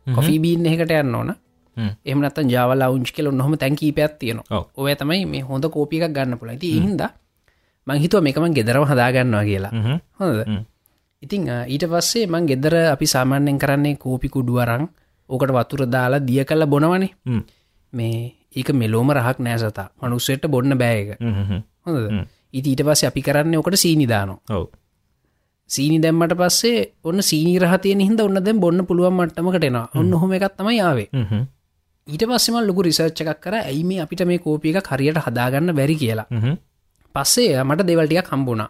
කොෆී බීන් එකට යන්න ඕන. එමනත් ජාවල උංචි කෙල නොහම තැන්කී පැත් තියන ඔය තමයි මේ හොඳ කෝපියක් ගන්න පුළ ති හිද මංහිතුව මේකම ගෙදරම හදාගන්නවා කියලා. හොඳ ඉතිං ඊට පස්සේ මං ගෙදර අපි සාමාන්‍යෙන් කරන්නේ කෝපි කුඩුවරං ඕකට වතුර දාලා දිය කල්ල බොනවනේ. මේ ඒක මෙලෝම රහක් නෑසතා මනුස්සෙට බොන්න බෑයක හොඳ ඉති ඊට පස්සේ අපි කරන්න ඕකට සීනිදානො ඔව. සීනි දැම්මට පස්සේ ඔන්න සීනි රහතය හිද ඔන්න දැම් බොන්න පුළුවන් මට්ටමකටෙන ඔන්න හොම එකත්තම යාවේ ඊට පස්සෙම ලොකු රිසර්ච් එකක් කර. ඇයි මේ අපිට මේ කෝපික හරියට හදාගන්න බැරි කියලා. පස්සේ මට දෙවල්ටියක් හම්බුණා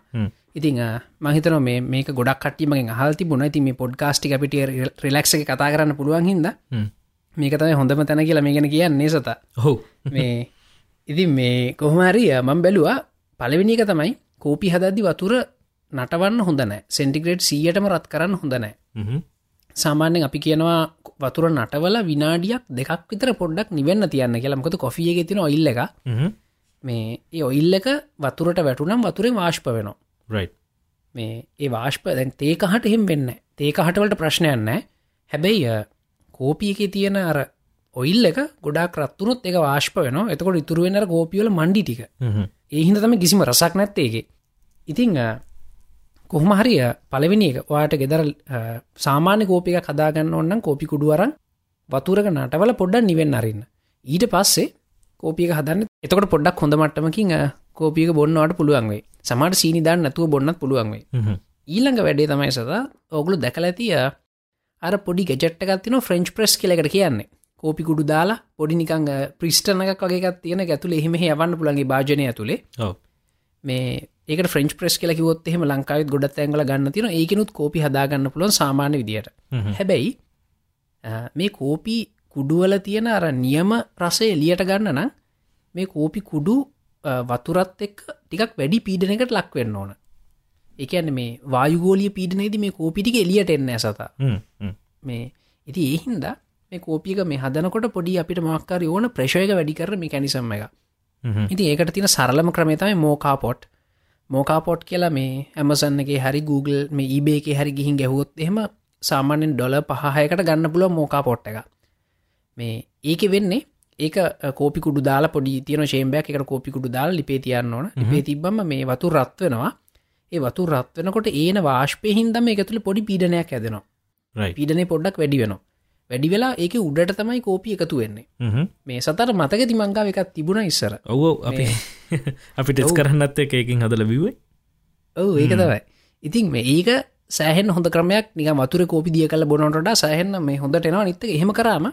ඉතිං මහිතන මේ මේක ගොඩක් කටීමගෙන් හල් තිබුණ. ති මේ පොඩ්කාස්ටි අපිට රිලක්ස එක කතා කරන්න පුළුවන් හිද මේක තමයි හොඳම තැන කියලා මේ ගැන කියන්නේ සත. හෝ මේ ඉතින් මේ කොහමරිය මං බැලුවා පලවෙනි එක තමයි කෝපි හදදදි වතුර නටවන්න හොඳනෑ සෙන්ටිග්‍රේඩ් සියයටම රත් කරන්න හොඳනෑ සාමාන්‍යෙන් අපි කියනවා වතුර නටවල විනාඩියක් දෙකක් විතර පොඩ්ඩක් නිවෙන්න තියන්න කියලා. මොකද කොෆියගේ තින ඔල්ල එක මේ ඒ ඔයිල්ල එක වතුරට වැටුනම් වතුරෙන් වාශ්ප වෙනවා මේ ඒ වාශ්ප දැන් තේකහට එහෙම වෙන්න තේකහටවලට ප්‍රශ්නයන්න හැබැයි කෝපිය එක තියෙන අර ඔයිල් එක ගොඩක් රත්තුනොත් එක වාශ්ප වෙන එතකොට ඉතුරුවෙනර කෝපියල මණ්ඩි ටික. ඒහිද තම කිසිම රසක් නැත්තේගේ ඉතිං කොහොම හරිය පලවෙනි එක ඔයාට ගෙදර සාමාන්‍ය කෝපික කදාගන්න ඔන්නම් කෝපි කුඩුවරන් වතුරක නටවල පොඩ්ඩක් නිවෙන් අරන්න. ඊට පස්සේ කෝපික හදන්න. එතකොට පොඩ්ඩක් හොඳ මට්ටමකින් කෝපික බොන්නවට පුළුවන්වේ සමට සීනිදාන්න නැතුව බොන්නත් පුළුවන්වේ ඊළඟ වැඩේ තමයි සත ඔගුලු දැකල ඇතිය අර පොඩි ගෙට්ටකත්තින ෆ්‍රෙන්ච් ප්‍රෙස් කියලකට කියන්නේ. කෝපි කුඩු දාලා පොඩි නිකං ප්‍රිස්ටනක වගේ තියෙන ඇතුළ එහෙම යවන්න පුළන්ගේ භාජනය ඇතුළේ මේ ඒක ෆ්‍රෙන්ච් ප්‍රෙස් කියල කිවොත් එහෙම ලංකාවත් ගොඩත් ඇංගල ගන්න තින ඒකනුත් කෝපි හදාගන්න පුළොන් සාමාන්‍ය විදියට. හැබැයි මේ කෝපි කුඩුවල තියෙන අර නියම රසය එලියට ගන්න නම් මේ කෝපි කුඩු වතුරත් එක් ටිකක් වැඩි පීඩනකට ලක්වෙන්න ඕන. එකන්න මේ වායුගෝලිය පීඩනේද මේ කෝපිටික එලියට එන්න ඇසතා මේ ඉති ඒහින්ද මේ කෝපික මේ හදනකොට පොඩි අපිට මක්කාර ඕන ප්‍රශයක වැඩි කර මේ කැනිසම්ම එක ඉති ඒකට තින සරලම ක්‍රමතම මෝකාපොට් මෝකාපොට් කියලා මේ ඇමසන්නගේ හරි Google මේ ඊබේ එක හරි ගිහින් ගැහුවොත් එහෙම සාමාන්‍යෙන් ඩොල පහයකට ගන්න පුළුව මෝකාපොට් එක මේ ඒක වෙන්නේ ඒක කෝපිකුඩු දාලා පොඩි තියන ශේම්බයක් එකට කෝපිකුඩු දාලා ලිපේ තියන්න ඕන. ලිපේ තිබම මේ වතු රත්වෙනවා ඒ වතු රත්වනකොට ඒන වාශ්පය හින්දම එක තුළ පොඩි පීඩනයක් ඇදෙනවා පීඩනය පොඩ්ඩක් වැඩි වෙනවා. වැඩි වෙලා ඒක උඩට තමයි කෝපි එකතු වෙන්නේ. මේ සතර මතක තිමංගාව එකක් තිබුණ ඉස්සර. ඔවෝ අපි අපි ටෙස් කරන්නත් එකකින් හදල බිවේ ඔවු ඒක තවයි ඉතින් මේ ඒක සෑහන් හොඳ ක්‍රමයක්. නික මතුර කෝපි දිය කල බොනොට සෑහන්න මේ හොඳට එනවා. නිත්ත එහෙම කරාම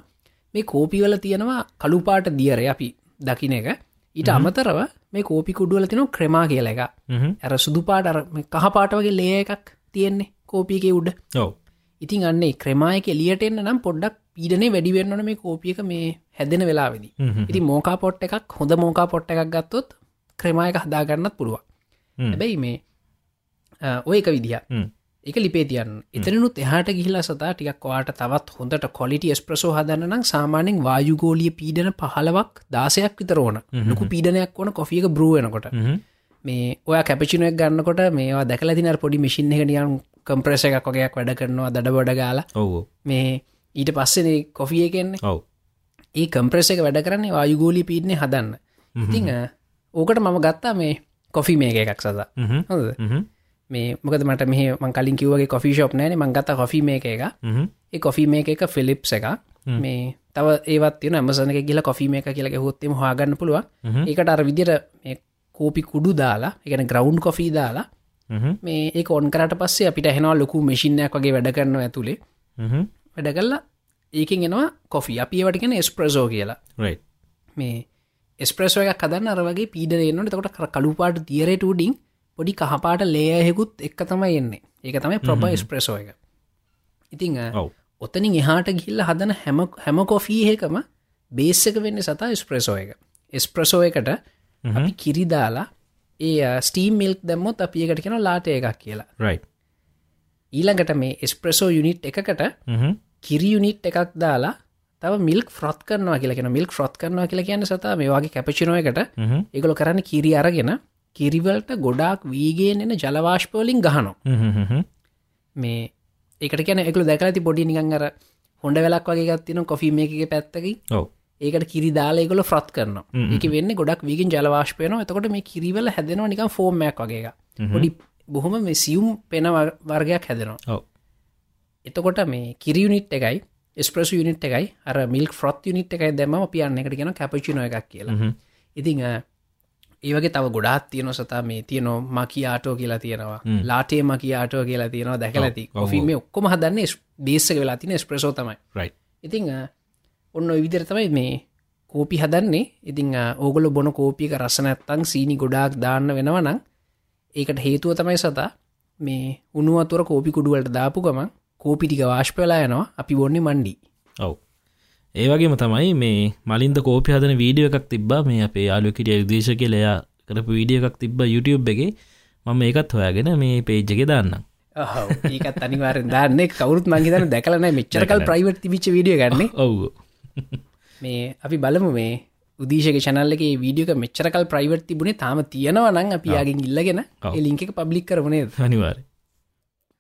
මේ කෝපිවල තියෙනවා කළුපාට දියර අපි දකින එක. ඊට අමතරව මේ කෝපි කුඩුවල තින ක්‍රමා කියල එක ඇර සුදු පාට කහපාට වගේ ලේ එකක් තියෙන්නේ කෝපියක උඩ. ඔව. ඉතින් අන්නේ ක්‍රමායක එලියට එන්න නම් පොඩ්ඩක් පීඩනේ වැඩිවෙන්නන මේ කෝපියක මේ හැදෙන වෙලාවෙදි. ඉති මෝකා පොට් එකක් හොඳ මෝකා පොට් එකක් ගත්තොත් ක්‍රමායක හදාගන්නත් පුළුවන්. හැබැයි මේ ඔය එක විදිහ එක ලිපේ තියන් එතනුත් එහට ගිහිලා සතා ටිකක් වාට තවත් හොඳට කොලිටි ස්ප්‍රසෝ හදන්නනම් සාමානෙන් වායුගෝලිය පීඩන පහලවක් දාසයක් විතරෝන ලොකු පීඩනයක් ඕන කොෆියක බරුවනකොට මේ ඔය කැපචිනයක් ගන්නකොට මේවා දැකල තින පොඩි මිසින් එක නියන් කම්ප්‍රෙස එකක් වගේයක් වැඩ කරනවා දඩ බොඩ ගාලා. ඔවෝ මේ ඊට පස්සෙන කොෆිය කෙන්නේ ඔව. ඒ කම්ප්‍රෙස එක වැඩ කරන්නේ වායුගෝලි පීඩනය හදන්න. ඉතිං ඕකට මම ගත්තා මේ කොෆි මේක එකක් සද. හොද මේ මොකද මට මේ මං කලින් කිවගේ කොෆි ශෝප් නෑන මංගත කොෆි මේක එක. ඒ කොෆි මේක එක ෆිලිප්ස එක. මේ තව ඒවත් තින ඇමසන කියල කොෆි මේක කියලක හොත්තෙම හාගන්න පුළුව ඒකට අර විදිර කෝපි කුඩු දාලා එකන ග්‍රවන්් කොෆී දාලා මේ ඒ ඔන් කරට පස්සේ අපිට හෙනවා ලොකු මෙසිින්නයක් වගේ වැඩ කරනවා ඇතුළේ වැඩ කල්ලා ඒකින් එනවා කොෆි අපි වටිකෙන එස්ප්‍රසෝ කියලා. මේ එස්ප්‍රසෝ එක කදන්න අරවගේ පීඩරයන්නට තකට කළුපාට තියරට උඩින් පොඩි කහපාට ලේයහෙකුත් එක්ක තමයි එන්නේ. ඒක තමයි ප්‍රබ ස්ප්‍රෙසෝ එක. ඉතිං ඔතනින් එහාට ගිල්ල හදන හැම හැම කොෆීහකම බේස්සක වෙන්න සතා ස්ප්‍රෙසෝ එක. ස්ප්‍රසෝ එකට අපි කිරිදාලා ඒ ස්ටීම් මිල්ක් දැම්මොත් අපි එකට කෙන ලාට එකක් කියලා. රයි් ඊළඟට මේ ස්ප්‍රෙසෝ යුනිට් එකකට කිරි යුනිට් එකක් දාලා තව මිල්ක් ෆ්‍රොත් කරනවා කියලෙන මිල්ක් ෆ්‍රොත් කරනවා කියලා කියන්න සතා මේ වගේ කැපචිනෝ එකට ඒගොල කරන්න කිරි අරගෙන කිරිවලට ගොඩාක් වීගෙන් එන ජලවාශ්පෝලින් ගහනො මේ ඒකට කියන එකළු දැකලති පොඩි නිගන් අර හොඳ වෙලක් වගේ ගත්තින කොෆීම එක පැත්තකි ඒකට කිරි දාලාගොල ෆ්‍රොත් කරන එක වෙන්න ගොඩක් වීගෙන් ජලවාශ්පයන එතකොට මේ කිරිවල හැදෙනවා නිකම් ෆෝර්මයක් වගේ පොඩි බොහොම මේ සියුම් පෙන වර්ගයක් හැදෙනවා. එතකොට මේ කිරියුනිට් එකයි ස්ප්‍රස් යුනිට් එකයි අර මිල්ක් ෆ්‍රොත් යුනිට් එකයි දෙම පියන්න එකට කියෙන කැපචින එකක් කියලා. ඉතිං ඒවගේ තව ගොඩාත් තියන සතා මේ තියනෝ මකි ආටෝ කියලා තියෙනවා. ලාටේ මකි ආටෝ කියලා තියෙනවා දැකලති ඔෆිම ඔක්කොම හදන්න බේසක වෙලා තින ස්ප්‍රසෝ තමයි. ඉතිං ඔන්න විදිර තමයි මේ කෝපි හදන්නේ. ඉතිං ඕගොල බොන කෝපික රසනැත්තං සීනි ගොඩාක් දාන්න වෙනවනම් ඒකට හේතුව තමයි සතා මේ උනුවතුර කෝපි කුඩුවලට දාපු ගමන් කෝපිටික වාශ්පලා යනවා. අපි බොන්නේ මණ්ඩි ඔව් ඒවගේම තමයි මේ මලින්ද කෝපි හදන වීඩියෝ එකක් තිබ්බා. මේ අපේ යාලුකිටිය විදේශ කියලයා කරපු වීඩිය එකක් තිබ්බ YouTube එක. මම ඒකත් හොයාගෙන මේ පේජ්ජක දන්න ඒකත් අනිවාරෙන් දන්න. කවරුත් මංහිතන දැකලන මෙච්චරකල් ප්‍රයිවට් තිබිච විඩිය ගන්න ඔව් මේ අපි බලමු මේ උදේශක චනල්ලගේ වීඩියක මෙච්චරකල් ප්‍රයිවට් තිබුණේ තාම තියෙනවා නං අපියාගෙන් ඉල්ලගෙන ලිංක පබ්ලික් කරනේ අනිවාර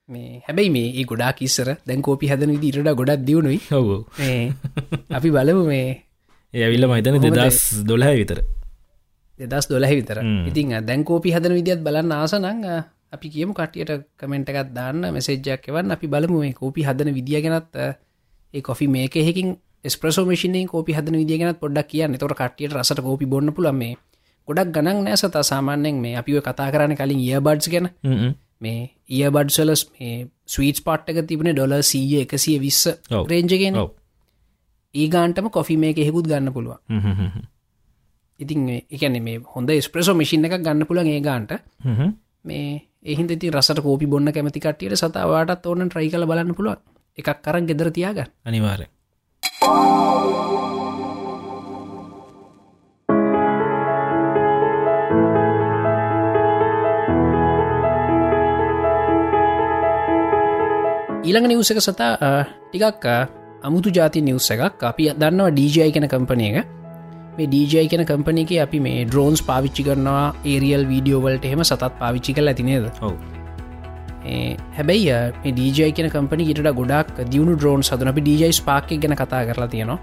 මේ හැබැයි මේ ගොඩා කිස්සර දැන් කෝපි හදන විදිරට ගොඩක් දියුණුයි. ඔව. අපි බලමු මේ ඇවිල්ල මහිතන දෙදස් දොලහ විතර. දෙදස් දොලහ විතර. ඉතින් දැන් කෝපි හදන විදිත් බලන්න ආසනං අපි කියමු කටියට කමෙන්ට එකත් දාන්න මෙසේජ්ජක් එවන්න. අපි බලමු මේ කෝපි හදන විදිිය ගෙනත් ඒ කොෆි මේක එහෙකින් ස්ප්‍රසෝමේෂනේ කෝපි හදන විදිගෙනත් පොඩ්ඩක් කියන්න. තොර කටියට රසට කෝපි බොන්න පුළන් මේ ගොඩක් ගණන් නෑසත සාමාන්‍යෙන් මේ අපිව කතා කරන්න කලින් ඒ බඩ්ස් ගැන මේ ඒ බඩ්සලස් මේ ස්වීට් පාට්ක තිබන ඩොල සීය එකසිය විස්ස රේජගෙන ඒ ගාන්ටම කොෆි මේක හෙකුත් ගන්න පුළුවන්. ඉතින් එකන මේ හොඳ ස්ප්‍රසෝ මිසින් එක ගන්න පුළන් ඒ ගාන්ට මේ එහින්ද ති රසට කෝපි බොන්න කැමති කටියට සතවාටත් ඕන ට්‍රයි කල බලන්න පුළුවන්. එකක් කරන් ගෙදර තියාග අනිවාරය ඊළඟ නිවසක සතා ටිකක් අමුතු ජාති නිවස එකක්. අපි දන්නවා ඩජයි කෙන කම්පනය එක. මේ ඩජයි කෙන කම්පනයක අපි මේ ඩ්‍රෝන්ස් පාවිච්චි කරනවා ඒරියල් වීඩියෝවල්ට එහෙම සතත් පාවිච්චි කල ඇතිනේද හැබැයි ඩජයි කෙන කම්පනි ඉට ගොඩක් දියුණු ඩ්‍රෝන් සදන අපි ඩජයි ස්පාක් ගැන කතා කරලා තියෙනවා.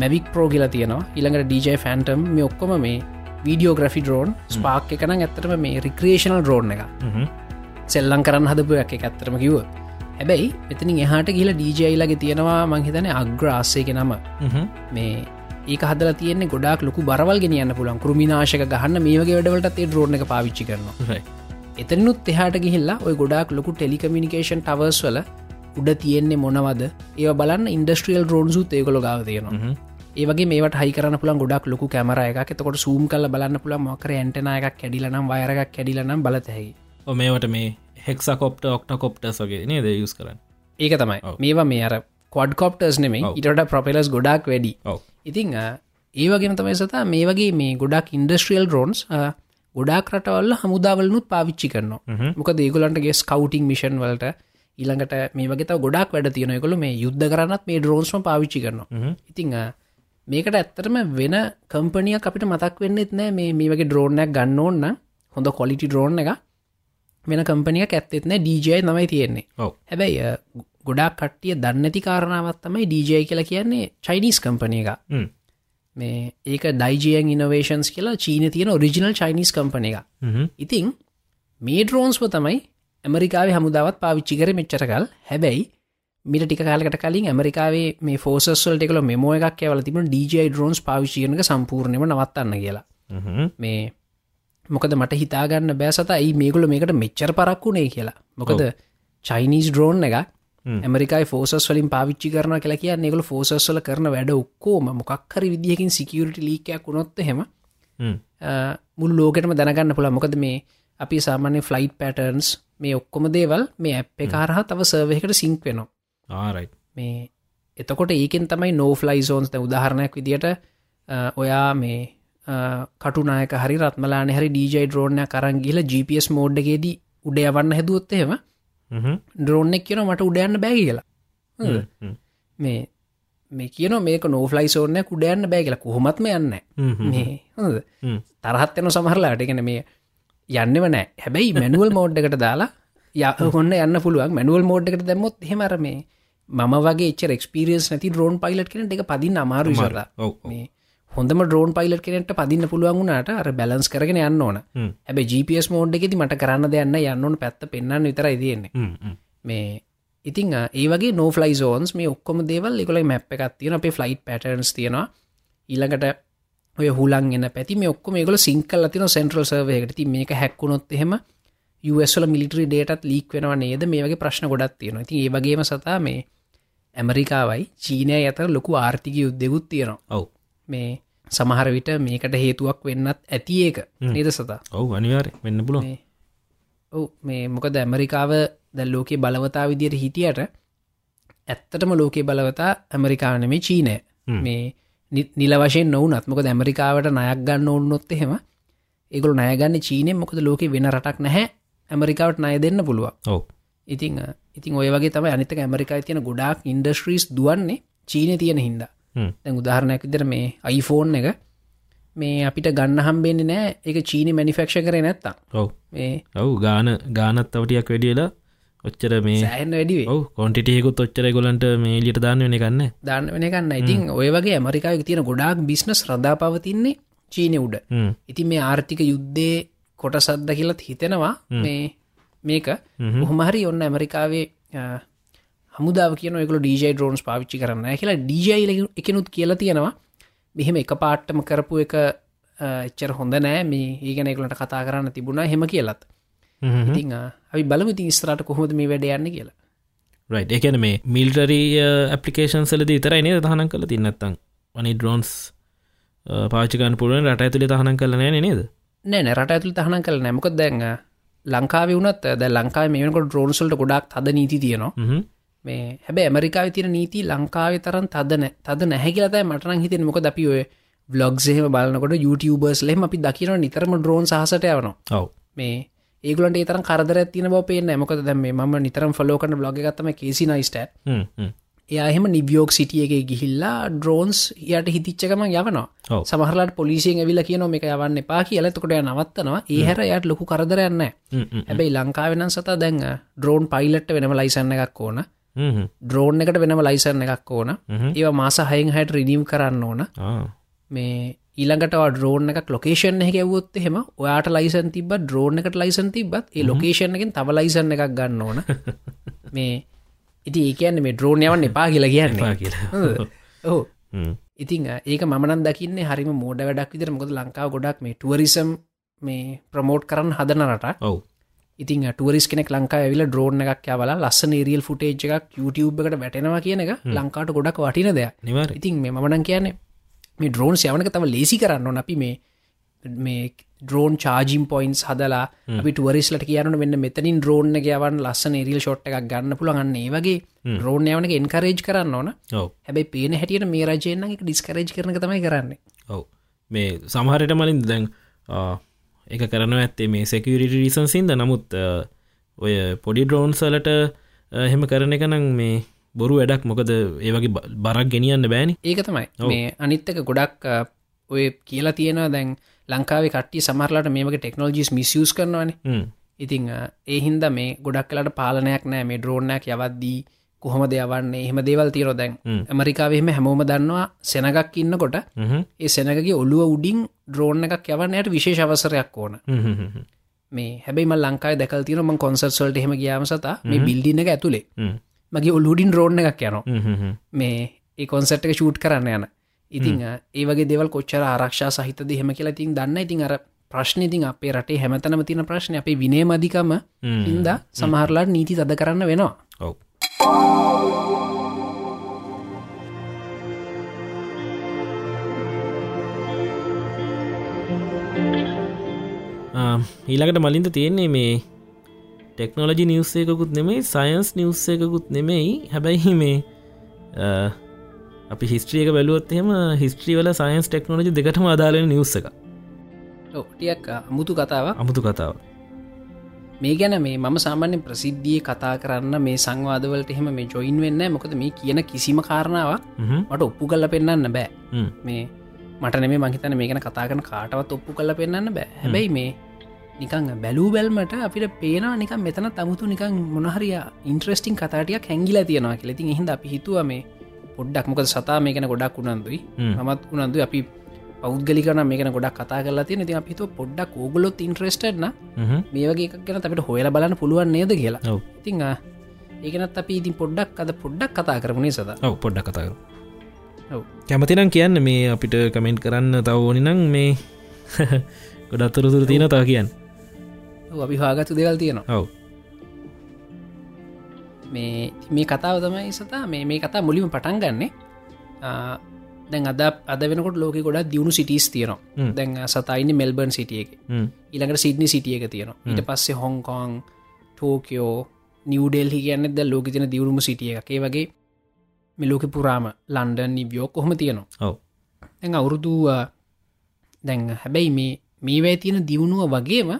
මැවික් ප්‍රෝ කියලා තියෙනවා. ඉළඟට ඩජයි ෆැන්ටම් මේ ඔක්කොම මේ වීඩියෝග්‍රෆි ඩ්‍රෝන් ස්පාක් එකන ඇත්තටම මේ රික්‍රේෂනල් ඩ්‍රෝන් එක සෙල්ලං කරන්න හදපු එක ඇත්තරම කිව හැබැයි එතනින් එහට කියල ඩජයිලගේ තියෙනවා මංහිතන අග්‍රාස්සයක නම. මේ ඒක හදල තියන්නේ ගොඩක් ලොකු බරවල් ගෙනියන්න පුළන් කෘමිනාශක ගහන්න මේ වගේ වැඩවලට ඒ ඩ්‍රෝන එක පාවිච්චි කරනවා. එතනුත් එහට ගිහිල්ලා ඔය ගොඩක් ලොකු ටෙලිකමිනිකේෂන් ටවර්ස් වල උඩ තියෙන්නේ මොනවද? ඒ බලන්න ඉන්ඩස්ට්‍රියල් ඩ්‍රෝන්සුත් ඒගොල ගාව තියෙනවා. ඒවගේ මේට හයිකරන පුළන් ගොඩක් ලොකු කැමර එක එතකොට සූම් කල බලන්න පුළ මොකර ඇන්ටන එකක් කැඩිලනම් වයරක් කැඩිලනම් බලතැහි ඔ මේවට මේ හෙක්ස කොප්ට ඔක්ට කොප්ටස් වගේ නේද යුස් කරන්න? ඒක තමයි. මේවා මේ අර කොඩ් කොප්ටර්ස් නෙමේ ඉට ප්‍රපෙලස් ගොඩක් වැඩි. ඉතිං ඒවගෙන තමයි සතා මේ වගේ මේ ගොඩක් ඉන්ඩස්ට්‍රියල් ඩ්‍රෝන්ස් ගොඩක් රටවල්ල හමුදාවලනුත් පාවිච්චි කරනවා. මොක දේගොලන්ටගේ ස්කවටිං මිෂන් වලට ඊළඟට මේ වගේ ගොඩක් වැඩ තියෙනයකොළ මේ යුද්ධ කරන්නත් මේ ඩ්‍රෝන්ස්ම පාවිච්චි කරනවා. ඉතිං මේකට ඇත්තටම වෙන කම්පනිය අපිට මතක් වෙන්නෙත් නෑ. මේ මේ වගේ ඩ්‍රෝනයක් ගන්න ඕන්න හොඳ කොලිටි ඩ්‍රෝන් එක වෙන කම්පනියක් ඇත්තෙත් නෑ ඩජයි නමයි තියෙන්නේ. හැබැයි ගොඩක් කට්ටිය දන්නති කාරණාවත් තමයි ඩජයි කියලා කියන්නේ චයිනිස් කම්පනය එක මේ ඒක ඩයිජයන් ඉනවේශන්ස් කියලා චීන තියෙන ඔරිජිනල් චයිනිස් කම්පන එක ඉතිං මේ ඩ්‍රෝන්ස්ව තමයි ඇමරිකාවේ හමුදාවත් පාවිච්චි කර මෙච්චරකල් හැබැයි මිට ටික කාලකට කලින් ඇමරිකාවේ මේ ෆෝසස්වල් එකල මෙමෝ එකක් ඇවල තිබන ඩජයි ඩ්‍රෝන්ස් පාවිච්චියනක සම්පූර්ණයම නවත්තන්න කියලා. මේ මොකද මට හිතාගන්න බෑසත ඇයි මේකුල මේකට මෙච්චර පරක්වුණේ කියලා. මොකද චයිනිස් ඩ්‍රෝන් එක ඇමරිකයි ෆෝසස් වලින් පාවිච්චි කරන කියලා කිය නෙකල ෆෝසස්වල කරන වැඩ ඔක්කෝම මොක්හරි විදිහකින් සිකියරිට ලීකයක් වුණොත් හෙම. මුල් ලෝකටම දැනගන්න පුළ මොකද මේ අපි සාමාන්‍ය ෆ්ලයිට් පැටර්න්ස් මේ ඔක්කොම දේවල් මේ ඇප් කාරහ තව සර්වයකට සිංක් වෙනවා. ආරයි මේ එතකොට ඒකෙන් තමයි නෝෆ්ලයි සෝන්ස් උදාහරණයක් විදිට ඔයා මේ කටුනායක හරි රත්මලාන හරි ඩීජයි ඩ්‍රෝනය කරන් ගිල GPS මෝඩ්ඩගේදී උඩ යවන්න හැදුවොත් එහෙම ඩ්‍රෝන්නෙක් කියන මට උඩයන්න බෑ කියලා. මේ මේ කියන මේක නෝෆලයි සෝනය කුඩයන්න බෑ කියලා. කොහොමත්ම යන්න මේ හොඳ තරහත්යන සමහරලාට ගෙන මේ යන්නෙම නෑ. හැබැයි මැනුවල් මෝඩ්ඩකට දාලා ය හොන්න යන්න පුළුවන්. මැනුවල් මෝඩ්ඩකට දැම්මොත් හෙමර මේ මම වගේ ච ක්ස්පිරියස් නැති ඩ්‍රෝන් පයිලට් කෙනට එක පදින්න අමාරු සර මේ හොඳම ඩ්‍රෝන් පයිලට් කෙනට පදින්න පුළුවන් වුණට අර බැලන්ස් කරගෙන යන්න ඕන. හැබ GPS මෝඩ් එකෙති මට කරන්න දෙයන්න යන්නන පැත්ත පෙන්න්න විතර ඉදන්නේ මේ ඉතිං ඒ වගේ නෝෆලයි සෝන්ස් මේ ඔක්කොම දේවල් එකොල මැප් එකක් තියෙන අපේ ෆ්ලයිට් පැටර්න්ස් තියෙනවා. ඊළඟට ඔය හුලන් එන්න පැති මේ ඔක්කොම ඒගොල සිංකල් තින සෙන්ට්‍රල් සර්වයකට ති මේක හැක්කුණොත් එහෙම යුස්ල මිලිටරි ඩේටත් ලීක් වෙනවා නේද? මේ වගේ ප්‍රශ්න ගොඩත් තියෙනවා. ති ඒ වගේම සතා මේ ඇමරිකාවයි චීනය අතර ලොකු ආර්ථික යුද්ධෙකුත් තියෙනවා. ඔවු මේ සමහර විට මේකට හේතුවක් වෙන්නත් ඇති ඒක. නේද සතා? ඔවු අනිවාර වෙන්න පුලො ඔවු මේ මොකද ඇමරිකාව දැල් ලෝකේ බලවතා විදියට හිටියට ඇත්තටම ලෝකේ බලවතා ඇමරිකානමේ චීනය. මේ නිල වශයෙන් නොවනත් මොකද ඇමරිකාවට නයක් ගන්න ඔන්නොත් එහෙම ඒගොල නයගන්න චීනය මොකද ලෝක වෙන රටක් නැහැ ඇමරිකාවට නය දෙන්න පුළුව ඔව. ඉතිං ඉතින් ඔය වගේ තම අනිතක ඇමරිකායි තියෙන ගොඩක් ඉන්ඩස්ට්‍රීස් දුවන්නේ චීනය තියෙන හින්ද දැන් උදාහරණයක් විදර මේ අයිෆෝන් එක මේ අපිට ගන්න හම්බෙන්නේ නෑ. එක චීනි මැනිෆෙක්ෂ කර නැත්තා ඔව. මේ ඔවු ගාන ගානත් අවටියක් වැඩියලා ඔච්චර මේ සෑහන්න වැඩිවේ ඔව කොන්ටිටයකුත් ඔච්චර ගොලන්ට මේ ලිට දාන්න වෙන ගන්න දාන්න වෙන ගන්න ඉතින් ඔය වගේ ඇමරිකාව තියෙන ගොඩාක් බිස්නස් රදා පවතින්නේ චීනය උඩ ඉතින් මේ ආර්ථික යුද්ධේ කොට සද්ද කියලත් හිතෙනවා මේ මේක. හොමහරි ඔන්න ඇමරිකාවේ හමුදාව කියන එකල ඩජයි ඩරෝන්ස් පාවිච්චි කරන්න කියලා ඩජයි එකනුත් කියලා තියෙනවා. මෙහෙම එක පාට්ටම කරපු එක එච්චර හොඳ නෑ මේ ඒගන එකලට කතා කරන්න තිබුණා හෙම කියලත් ඉතිං අපි බලම ඉතින් ස්ත්‍රට කොහොද මේ වැඩ යන්න කියලා. රයි් එකන මේ මිල්ටරී ඇපලිකේෂන් සලද ඉතරයි නේද තහනම් කළ? තින්නත්තං අනි ඩ්‍රෝන්ස් පාචිකන් පුරුවෙන් රට ඇතුලි තහනම් කලන නේද? නෑ රට ඇතුළ තහනම් කල නැමකොත් දැන්න ලංකාව වනත් ද ලංකාව මේකට ඩ්‍රෝන්සල්ට ගොඩක් තද නීති තියෙනවා මේ හැබැ ඇමරිකාව තින නීති ලංකාව තරන් තදන තද නැහැකිලතයි මටන හිතෙන මොක අපි ඔය බ්ලොග්සේම බලන්නකොට YouTubeබර්ස් ලෙම අපි දකින නිතරම ඩ්‍රෝන් සහසට යවනවා. ඔව. මේ ඒගලට ඒතර කරදර තින බ පේ මොකද දැම ම නිතරම් ෆලෝකන බ්ලොග ගත්තම කේසි නයිස්ට එයාහෙම නිවියෝක් සිටියගේ ගිහිල්ලා ඩ්‍රෝන්ස් යට හිතිච්චකම යවනවා. සමහරලට පොලිසියෙන් ඇවිල කියන මේ යවන්න එපා කියලතකොට නවත්තනවා. ඒ හැර යට ලොකු කරදරයන්න හැබැයි ලංකාවෙන සත දැන් ඩ්‍රෝන් පයිලට් වෙනම ලයිසන්න එකක් ඕන ඩ්‍රෝන් එකට වෙනම ලයිසන්න එකක් ඕන. ඒවා මාස හයෙන් හයට රිනිම් කරන්න ඕන. මේ ඊළඟට ඩ්‍රෝන් එකක් ලොකේෂන් එක ඇවොත් එහෙම ඔයාට ලයිසන් තිබ ඩ්‍රෝන් එකට ලයිසන් තිබත් ඒ ලොකේෂන් එකින් තව ලයිසන්න එකක් ගන්න ඕන. මේ ඉති ඒකන්න මේ ඩ්‍රෝන් යවන්න එපා කියලා කියන්න. ඕ ඉතිං ඒක මනන් දකින්නේ හරිම මෝඩ වැඩක් විදිර මොකද ලංකාව ගොඩක් මේ ටුවරිසම් මේ ප්‍රමෝට් කරන්න හදන රට ඔව ඉතින් ටුවරිස් කෙනෙක් ලංකා ඇවිල ඩ්‍රෝන් එකක් යවලා ලස්සන රියල් ෆුටේජ් එකක් YouTube එකට වැටෙනවා කියන එක ලංකාට ගොඩක් වටින දෙයක්. නිවර ඉතින් මේ මනන් කියන්නේ මේ ඩ්‍රෝන්ස් යවනක තම ලේසි කරන්න අපි මේ මේ ඩ්‍රෝන් චාජිම් පොයින්ස් හදලා අපි ටුවරිස්ලට කියන්න වෙන්න මෙතනින් ඩ්‍රෝන් එකයවන් ලස්සන රිල් ෂොට් එකක් ගන්න පුළගන්න ඒ වගේ ඩ්‍රෝන් යවන එන්කරේජ් කරන්න ඕන. හැබයි පේන හැටියට මේ රජයෙන් එක ඩිස්කරේජ් කරන තමයි කරන්නේ. ඔව. මේ සමහරයට මලින් දැන් එක කරන ඇත්තේ මේ සෙකරිට රීසන් සින්ද නමුත් ඔය පොඩි ඩ්‍රෝන් සලට එහෙම කරන එක නං මේ බොරු වැඩක්. මොකද ඒවගේ බරක් ගෙනියන්න බෑනි. ඒක තමයි. මේ අනිත්තක ගොඩක් ඔය කියලා තියෙනවා දැන් ලංකාවේ කට්ටිය සමරලට මේක ටෙක්නෝජිස් මිසියස් කරනවානේ. ඉතිං ඒ හින්ද මේ ගොඩක් කලට පාලනයක් නෑ මේ ඩ්‍රෝනයක් යවද්දී කොහොම දෙයවන්නේ එහෙම දේවල් තීරෝ දැන්. ඇමරිකාවහෙම හැමෝම දන්නවා සෙනගක් ඉන්නකොට ඒ සෙනගගේ ඔළුව උඩින් ඩ්‍රෝන් එකක් යවන්නයට විශේෂ අවසරයක් ඕන. මේ හැබයිම ලංකායි දැකල් තිනම කොන්සර්සල්ට එහෙම ගියාම සතා මේ බිල්ඩින එක ඇතුළේ මගේ ඔල්ලුඩින් රෝන්න එකක් යනවා. මේ ඒ කොන්සට් එක ෂූට් කරන්න යන. ඉතිං ඒ වගේ දෙවල් කොච්චර ආරක්ෂා සහිත දෙහෙම කියලා ඉතින් දන්න. ඉතින් අර ප්‍රශ්න ඉතින් අපේ රටේ හැමතනම තින ප්‍රශ්න අපේ විනේ මධිකම ඉන්ද සමහරලාට නීති තද කරන්න වෙනවා. ඔව ඊළඟට මලින්ද තියෙන්නේ මේ ටෙක්නෝලජි නිවස්සේකුත් නෙමේ සයින්ස් නිවස්සේකුත් නෙමෙයි. හැබැයි මේ අපි හිස්ට්‍රියක බැලුවොත් එෙම හිස්ට්‍රීවල සයින්ස් ටෙක්නෝජි දෙකටම අදාලෙන නිවස එක ටියක් අමුතු කතාව අමුතු කතාව මේ ගැන මේ මම සාමාන්‍ය ප්‍රසිද්ධිය කතා කරන්න මේ සංවාදවලට එහෙම මේ ජොයින් වෙන්න මොකද මේ කියන කිසිම කාරණාවක් මට ඔප්පු කල්ල පෙන්න්න බෑ. මේ මට නෙම මහිතන මේ ගැන කතා කන කාටවත් ඔප්පු කල්ල පෙන්න්න බෑ. හැබැයි මේ නිකං බැලූ බැල්මට අපිට පේනා නික මෙතන තමුතු නිකං මොනහරිය ඉන්ට්‍රස්ටිං කතාටියක් හැංගිලා තියෙනවා කෙලෙතින් හිද අපි හිතුව මේ පොඩ්ඩක්. මොක සතා මේකන ගොඩක් උනන්දුයි. මත් උනන්දු අපි පෞද්ගලිකන මේකන ගොඩක් කතා කරලා තියෙන ති අපිතු පොඩ්ඩක් ඕගලොත් ඉන්ට්‍රස්ටන මේ වගේ ගැන අපට හොයල බලන්න පුළුවන් නේද කියලා. ඉතිං ඒකනත් අපි ඉතින් පොඩ්ඩක් අද පොඩ්ඩක් කතා කරමුණේ සද? පොඩ්ඩක් කතාකරු කැමතිනම් කියන්න මේ අපිට කමෙන්ට් කරන්න තව ඕනි නං මේ ගොඩත්තුරතුර තියෙන තා කියන්න. අපි හාගත්තු දෙවල් තියෙනවා. ඔව. මේ මේ කතාව තමයි සතා මේ මේ කතා මුලිම පටන් ගන්නේ දැන් අද අද වෙනකොට ලෝක ගොඩක් දියුණු සිටිස් තියනවා. දැන් සතයින්න මෙල්බර්න් සිටිය එක. ඉළඟට සිඩ්නි සිටිය එක තියෙනවා. ඊට පස්සේ හොංකොං ටෝකයෝ නිවඩෙල්හි කියන්න ද ලෝක තින දියුණුම සිටිය එකේ වගේ මෙලෝක පුරාම ලන්ඩන් නිවියෝ කොහොම තියෙනවා ඔව. දැන් අවුරුදු දැන් හැබැයි මේ මේවැ තියෙන දියුණුව වගේම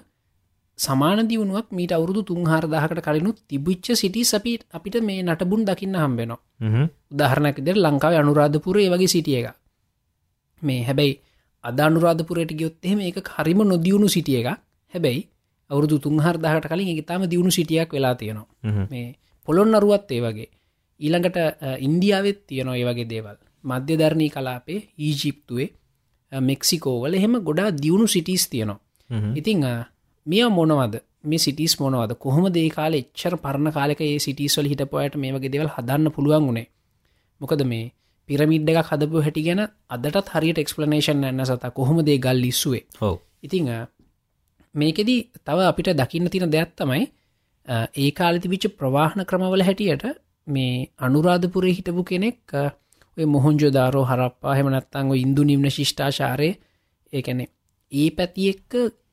සමාන දියුණුවක් මීට අවුරුදු තුන්හාර දහකට කලිනුත් තිබිච්ච සිටි අපි අපිට මේ නටබුන් දකින්න හම්බෙනවා. උදාහරණයක් දෙර ලංකාව අනුරාධපුරේ වගේ සිටිය එක. මේ හැබැයි අද අනුරාධපුරයට ගියොත්තෙම ඒක හරිම නොදියුණු සිටිය එක හැබැයි අවුරුදු තුන්හර දහට කලින් එක තාම දියුණු සිටියක් වෙලා තියෙනවා. මේ පොළොන් අරුවත් ඒ වගේ. ඊළඟට ඉන්දියාවත් තියනවා ඒ වගේ දේවල්. මධ්‍ය ධර්ණී කලාපේ ඊජිප්තුවේ මෙක්සිකෝවල එහෙම ගොඩා දියුණු සිටිස් තියනවා. ඉතිං මෙය මොනවද? මේ සිටිස් මොනවද? කොහොම දේ කාල එච්චර පරණ කාලක ඒ සිටිස්වල හිටපොයට මේ වගේ දෙවල් හදන්න පුළුවන් වුණේ? මොකද මේ පිරමිඩ් එකක් හදපු හැටි ගැන අදටත් හරියට එක්ස්පලනේෂන් ඇන්න සත කොහොම දේ ගල් ලිස්සුවේ හෝ ඉතිං මේකෙදී තව අපිට දකින්න තින දෙයක් තමයි ඒ කාලති විච්ච ප්‍රවාහන ක්‍රමවල හැටියට මේ අනුරාධපුරේ හිටපු කෙනෙක් ඔය මොහොන්ජෝ දාරෝ හරප්පා හෙමනත්තංග ඉන්දු නිම්න ශිෂ්ඨාශාරය ඒකැනෙ ඒ පැති එක්ක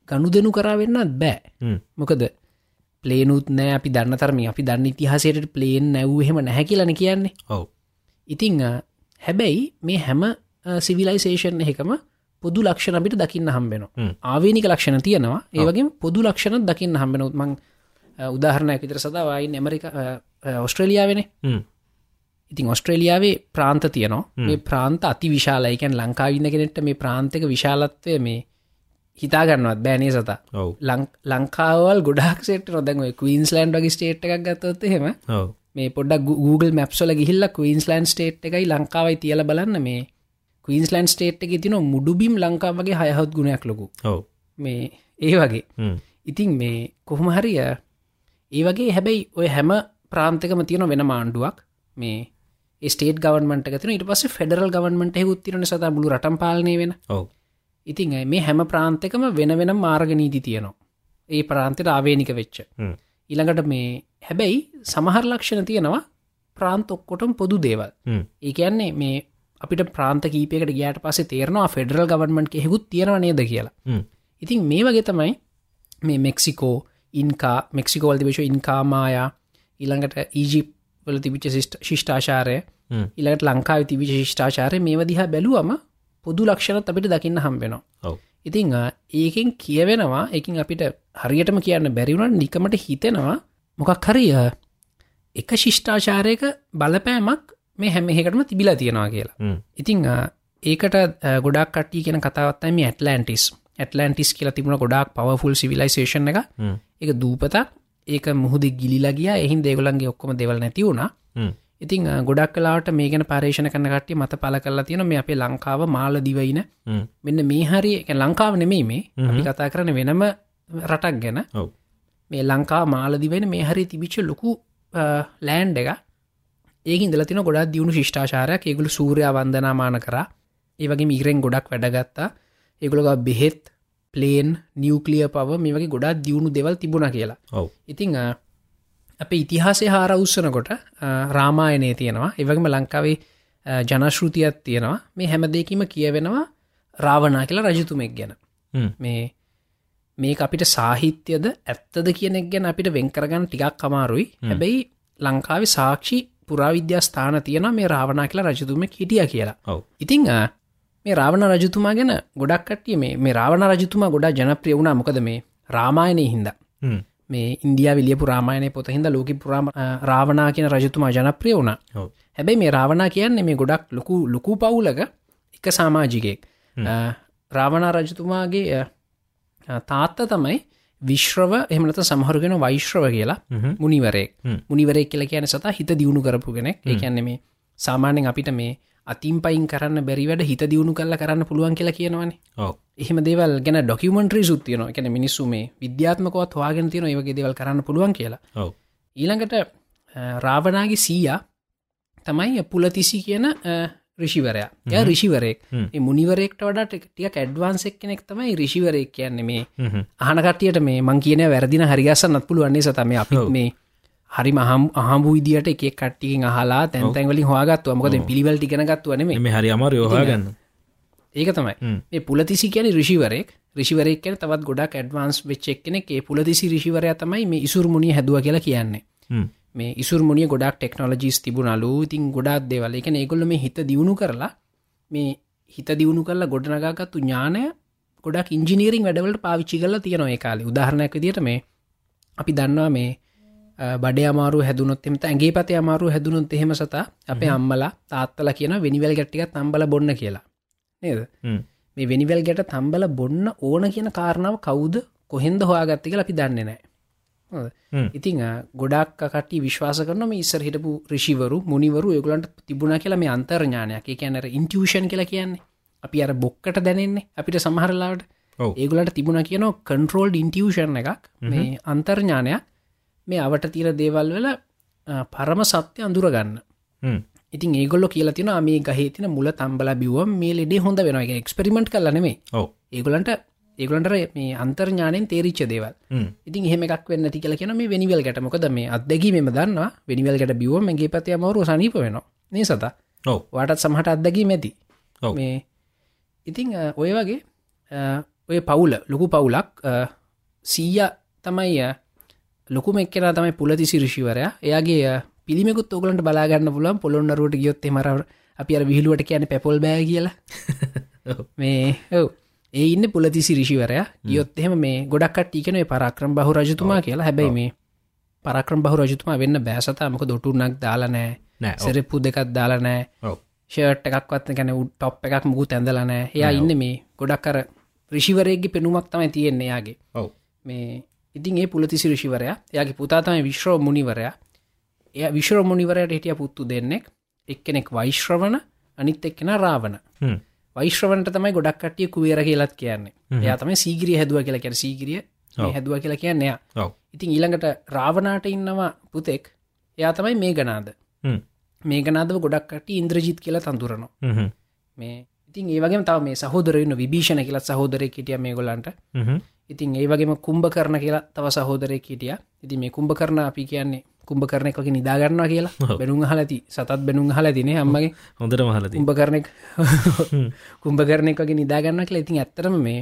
ගණු දෙනු කරවෙන්නත් බෑ. මොකද පලේනුත් නෑ. අපි දන්න තරම අපි දන්න ඉතිහාසයට පලේන් නැව් හෙම නැහැ කියලන කියන්නේ. ඔව. ඉතිං හැබැයි මේ හැම සිවිලයිසේෂන් එකම පොදු ලක්ෂණ අපිට දකින්න හම්බෙනවා. ආවේනික ලක්ෂණ තියෙනවා. ඒවගේ පොදු ලක්ෂණ දකින්න හම්බෙනොත් මං උදාහරණයක් විතර සදවායි ඇමරික ඔස්ට්‍රලියාවෙන. ඉතින් ඔස්ට්‍රේලියාවේ ප්‍රාන්ත තියනවා. මේ ප්‍රාන්ත අති විශාලයිකැන් ලංකාවින්න කෙනෙට මේ ප්‍රාන්තක විශාලත්වය මේ හිතාගන්නවත් බෑනේ සතා? ලංකාවල් ගොඩක් සේට නොදැන් කවීන්ස්ලන්ඩ් වගේ ස්ටේට් එකක් ගත්තොත් ඔව. මේ පොඩක් Google මැප්සල ගිහිල්ල කවීන්ස්ලන්් ස්ටේට් එකයි ලංකාවයි තියල බලන්න මේ කවීන්ස්ලන්් ස්ටේට් එක තින මුඩුබිම් ලංකාවගේ හයහත් ගුණයක් ලොකු. මේ ඒ වගේ. ඉතින් මේ කොහොම හරිය ඒ වගේ හැබැයි ඔය හැම ප්‍රාන්තකම තියෙන වෙන මාණ්ඩුවක් මේ ස්ටේට ගවන්මට තින ඉට පස ෆෙඩරල් ගවන්මට හෙකුත් තිරන සත මුළු රටම් පාලනය වෙන. ඔව ඉතින් මේ හැම ප්‍රාන්තකම වෙන වෙන මාර්ගනීති තියනවා. ඒ ප්‍රාන්තයට ආවේනික වෙච්ච. ඊළඟට මේ හැබැයි සමහර ලක්ෂණ තියෙනවා ප්‍රාන්ත ඔක්කොටම පොදු දේවල්. ඒ කියන්නේ මේ අපිට ප්‍රාන්ත කීපයකට ගයාට පසේ තේරනවා ෆෙඩරල් ගවන්මන්ට හෙකුත් තියෙනවා නේද කියලා. ඉතින් මේ වගේ තමයි මේ මෙක්සිකෝ ඉන්කා මෙක්සිකෝවල් තිවිශ ඉන්කාමායා ඊළඟට ඊජිප් වල තිබිච්ච ශිෂ්ඨාශාරය ඉළඟට ලංකාව තිවිච ශිෂ්ඨාචාරය මේ දිහා බැලුවම පොදු ලක්ෂණත් අපිට දකින්න හම්බෙනවා ඉතිං ඒකෙන් කියවෙනවා එකින් අපිට හරියටම කියන්න බැරිවුණ නිකමට හිතෙනවා මොකක් හරිය එක ශිෂ්ඨාචාරයක බලපෑමක් මේ හැම එකටම තිබිලා තියෙනවා කියලා. ඉතිං ඒකට ගොඩක් කට්ටිය කියෙන කතාවත්තම ඇටලන්ටිස්. ඇටලන්ටිස් කියලා තිබුණ ගොඩක් පවෆුල් සිවිලයිසේෂන් එක එක දූපතක්. ඒක මුහුද ගිලිලා ගිය. එහින් දේගොලන්ගේ ඔක්කොම දෙවල් නැති ඉතින් ගොඩක් කලාට මේ ගැන පර්ේෂණ කන කට්ටිය මත පල කරලා තියෙන මේ අපේ ලංකාව මාල දිවයින මෙන්න මේ හරි ලංකාව නෙමෙයි මේ. කතා කරන වෙනම රටක් ගැන. මේ ලංකා මාලදිවෙන මේ හරි තිබිච්ච ලොකු ලෑන්් එක ඒකින් දලතින ගොඩක් දියුණු ශිෂ්ඨාචාරයක් ඒගුළු සූරයා වන්දනාමාන කර. ඒවගේ මීරෙන් ගොඩක් වැඩගත්තා. ඒගොළග බෙහෙත් පලේන් නිියවකලිය පව මේ වගේ ගොඩක් දියුණු දෙවල් තිබුණ කියලා. ඉතිං අප ඉතිහාසේ හාර උත්සනකොට රාමායනය තියෙනවා. එවගේම ලංකාවේ ජනශෘතියත් තියෙනවා. මේ හැම දෙකීම කියවෙනවා රාවනා කියලා රජතුමෙක් ගැන. මේ මේක අපිට සාහිත්‍යද ඇත්තද කියනෙක් ගැන අපිට වෙන්කරගන්න ටිකක් කමාරුයි හැබැයි ලංකාවේ සාක්ෂි පුරාවිද්‍යා ස්ථාන තියෙන මේ රාවනා කියලා රජතුම හිටිය කියලා. ඔව්. ඉතිං මේ රාවණ රජතුමා ගැන ගොඩක් කට්ටිය මේ මේ රාවණ රජතුමා ගොඩා ජනප්‍රිය වුණා. මොකද මේ රාමායනය හින්ද. මේ ඉන්දිය විලිය පුරාමායනය පොත හිද ලෝක පුරාම රාවනා කියන රජතුමා ජනප්‍රිය වුණ. හැබැයි මේ රාවනා කියන්නේ මේ ගොඩක් ලොකු ලොකු පවුලක එක සාමාජිකයෙක්. රාවනා රජතුමාගේ තාත්ත තමයි විශ්‍රව එහමනත සමහරුගෙන වෛශ්‍රව කියලා හ්ම්. මුනිවරෙක් කියලා කියන සතා හිත දියුණු කරපු කෙනෙක්. ඒ කියන්නේ මේ සාමාන්‍යෙන් අපිට මේ අතින් පයින් කරන්න බැරිවැඩ හිත දියුණු කල්ල කරන්න පුළුවන් කියලා කියනවනේ. එහෙම දේවල් ගැන ඩොකමෙන්ට්‍රී සුත්තියන එකැන මිනිස්සු මේ විද්‍යාත්මකවත් හවාගෙන තියෙන ඒවගේ දේවල් කරන්න පුළුවන් කියලා. ඊළඟට රාවනාගේ සීයා තමයි පුලතිසි කියන රිෂිවරයා ය රිෂිවරෙක් මුනිවරෙක්ට වඩට ටිය ඇඩ්වාන්සෙක් කෙනෙක් තමයි රිෂිවරෙක් කියන්නේ මේ. අහනකටියට මේ මං කියන වැරදින හරිගස්සන්නත් පුළුවන්නේ සතම අපි. මේ හරි මහම් අහම්බු විදිට එක කට්ටිකින් අහලා තැන්තැන්වලින් හවාගත්ව මොකද පිළිවල් ටිගෙනගත්තුවන මේ හරි අමාර යෝහාගන්න ඒක තමයි. මේ පුලතිසි කියන රිෂිවරෙක් රිෂිවරෙක් කියන තවත් ගොඩක් ඇඩ්වාන්ස් වෙච්චෙක් කෙනෙක් ඒ පුලතිසි රිෂිවරය තමයි මේ ඉසුරමුණිය හැදුව කියලා කියන්නේ. මේ ඉසුරමුණිය ගොඩක් ටෙක්නෝලජිස් තිබුණලු. ඉතින් ගොඩක් දේවල්. එක ඒගොල්ල මේ හිත දියුණු කරලා මේ හිත දියුණු කරලා ගොඩනගාගත්තු ඥානය ගොඩක් ඉංජිනීරින් වැඩවලට පාවිච්චි කරලා තියෙනවා ඒ කාලේ. උදාහරණයක් විදිට මේ අපි දන්නවා මේ බඩ අමාරු හැදුනොත් එමත ඇගේ පත අමාරු හැදුනොත් එහෙම සතා අපේ අම්මලා තාත්තල කියන වෙනිවල් ගැට්ටිකත් තම්බල බොන්න කියලා. නේද. මේ වෙනිවල් ගැට තම්බල බොන්න ඕන කියන කාරණාව කවුද කොහෙන්ද හොයාගත්තික අපි දන්නේ නෑ. ඉතිං ගොඩක් කට විශ්වාස කරන ඉස්සර හිටපු රිෂිවරු මුනිවරු ඒගලන්ට තිබුණ කියලා මේ අන්තර්ඥානයක්. කියැනර ඉන්ටියෂන් කියලා කියන්නේ. අපි අර බොක්කට දැනෙන්නේ අපිට සමහරලාට ඒගලට තිබුණ කියන කන්ට්‍රෝල් ඉන්ටියෂන් එකක්. මේ අන්තර්ඥානයක් මේ අවට තීර දේවල් වල පරම සත්‍ය අඳුරගන්න. ඉතින් ඒගොල්ල කියලා තින මේ ගහේ තින මුල තම්බල බිවම් මේ ලෙඩේ හොඳ වෙන එක එක්ස්පෙරිමෙන්ට් කලනෙමේ ඔව්. ඒගොලන්ට ඒගොලන්ට මේ අන්තර්ඥානයෙන් තේරිච්ච දේවල්. ඉතින් එහෙම එකක් වෙන්න ති කියල කියන මේ වෙනිවල් ගැට. මොකද මේ අදැගීම දන්නවා වෙනිවල් ගැට බිවම මගේ පතය මවරු සනීප වෙනවා. මේ සතා? වාටත් සමහට මැති ඔව්. මේ ඉතිං ඔය වගේ ඔය පවුල ලොකු පවුලක් සීය තමයි ලොකුම එක්කෙන තමයි පුලතිසි රිෂිවරයා එයාගේ පිළිමෙකුත් ඔගලන්ට බලාගන්න පුලන් පොළොන්නරුවට ගියොත් මර අපි අර විහිලුවට කියන පැපොල් බෑ කියලා. මේ ඔව. ඒ ඉන්න පුලතිසි රිෂිවරය ගියොත් එහෙම මේ ගොඩක් ටිකනේ පරක්‍රම් බහු රජතුමා කියලා. හැබැයි මේ පරක්‍රම් බහු රජතුමා වෙන්න බෑසතාමක දොටුනක් දාලනෑ නෑ. සෙරපපු දෙකත් දාලනෑ ෂර්ට් එකක්වත් ගැන ටොප් එකක් මුගු ඇඳලනෑ එයා ඉන්න මේ ගොඩක් කර රිෂිවරයගේ පෙනුමක් තමයි තියෙන්නේ යාගේ ඔව්. මේ ඉතින් ඒ පුලතිසි රිෂිවරයා එයාගේ පුතාතමයි විශ්‍රෝ මුනිවරයා. එය විශ්ව මුනිවරයට හිටිය පුත්තු දෙන්නෙක්. එක්කෙනෙක් වෛශ්‍රවන අනිත් එක්කෙන රාවන හ්ම්. වෛශ්‍රවන්ට තමයි ගොඩක් කටිය කුවේර කියලත් කියන්නේ. එයා තමයි සීගරිය හැදුව කියලා කැන සීගරිය. හැදුව කියලා කියන්නේය ඔව්. ඉතින් ඊළඟට රාවනාට ඉන්නවා පුතෙක්. එයා තමයි මේ ගනාද. මේ ගනාදව ගොඩක් කට ඉන්ද්‍රජිත් කියලා තඳුරනවා. මේ ඉතින් ඒවගේ තව මේ සහෝදරන්න විභීෂණ කියලත් සහෝදරය කිටිය මේ ගොලන්ට. ඉතින් ඒ වගේම කුම්භ කරන කියලා තව සහෝදරය කිටිය ඉති මේ කුම්භ කරන අපි කියන්නේ කුම්භ කරන එකක නිදාගන්නවා කියලා. බැනුම් හලති සතත් බැනුම් හල තිනේ අම්මගේ හොඳට මහලති කුම්භ කරනෙක් කුම්භ කරන එක වගේ නිදාගන්න කියලා ඉතින් ඇත්තරම මේ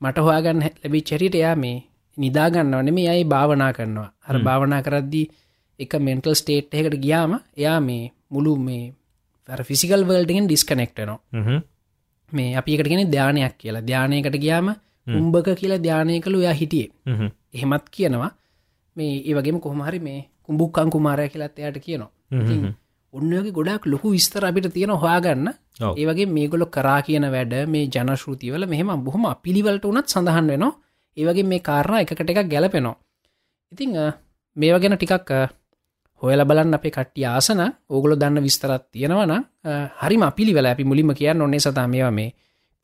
මට හොයාගන්න ලැබි චරිට එයා මේ නිදාගන්නවන මේ අයි භාවනා කරනවා. හර භාවනා කරද්දී එක මෙන්ටල් ස්ටේට් එකට ගියාම එයා මේ මුළු මේ ෆිසිකල් වල්ඩගෙන් ඩිස්කනෙක්ටනවා. මේ අපි එකටගෙන ධ්‍යානයක් කියලා. ධ්‍යානයකට ගියාම උම්භක කියලා ධ්‍යානය කළු යා හිටියේ. හ්ම්. එහෙමත් කියනවා. මේ ඒ වගේම කොහමහරි මේ කුම්බුක්කං කුමාරය කියලත් එයට කියනවා. ඔන්නගේ ගොඩක් ලොකු විස්තර අපිට තියෙන හොයාගන්න. ඒවගේ මේගොලො කරා කියන වැඩ මේ ජනශෘතිවල මෙහෙම බොහොම පිළිවලට උනත් සඳහන් වෙනවා. ඒවගේ මේ කාරණ එකකට එකක් ගැලපෙනවා. ඉතිං අ, මේ වගෙන ටිකක් හොයල බලන්න අපේ කට්ටිය ආසන. ඕගොලො දන්න විස්තරත් තියෙනවන හරිම පිළිවෙල අපි මුලින්ම කියන්න ඔන්නේ සතා මේවා මේ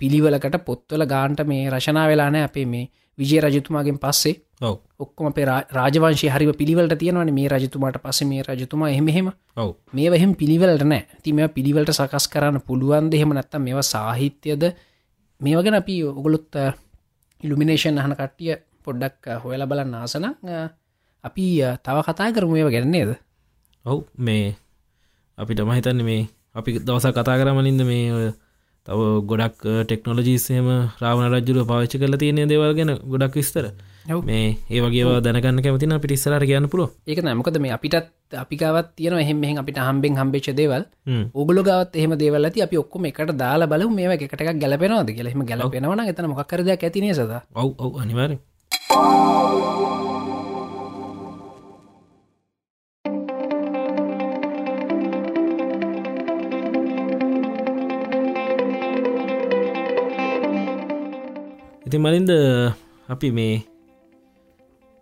පිළිවලකට පොත්වල ගාන්ට මේ රශනා වෙලානෑ අපේ මේ විජය රජතුමාගෙන් පස්සේ ඔක්කොම අපේ රාජවංශය හරිම පිළිවලට තියෙනවන මේ රජතුමාට පස මේ රජතුමා එහෙමහෙම ඔව්. මේ වහෙම පිළිවලට නෑ ති මේ පිළිවලට සකස් කරන්න පුළුවන් දෙහෙම නැත්තම් මේවා සාහිත්‍යයද මේවගෙන අපි ඔගොලොත් ඉල්ිනේෂන් අහන කට්ටිය පොඩ්ඩක් හොයල බලන්න ආසන අපි තව කතා කරම ඒව ගැන්නේද ඔව් මේ අපිට මහිතන්න මේ අපි දවස කතා කරමලින්ද මේ ඔය තව ගොඩක් ටෙක්නොලජීසේම රාවණ රජ්ජුරුව පාවිච්ච කල තියෙන දේවල් ගැන ගොඩක් විස්තර. මේ ඒවගේ දැනගන්න කැමතින අපිට ඉස්සරට කියන්න පුල ඒක නමකද මේ අපිටත් අපිකාවත් තියන එහෙම අපිට හම්බෙන් හම්බෙච් දේවල්. ඔගල ගවත් එහම දේවල් ඇති. අපි ඔක්කොම එකට දාලා බල මේ එකටක් ගැලපෙනවාද කියලෙම ගැලපෙනවන එතන මොක්කරදයක් ඇතිනේ සද? ඔව් අනිවාර ඉතින් මලින්ද අපි මේ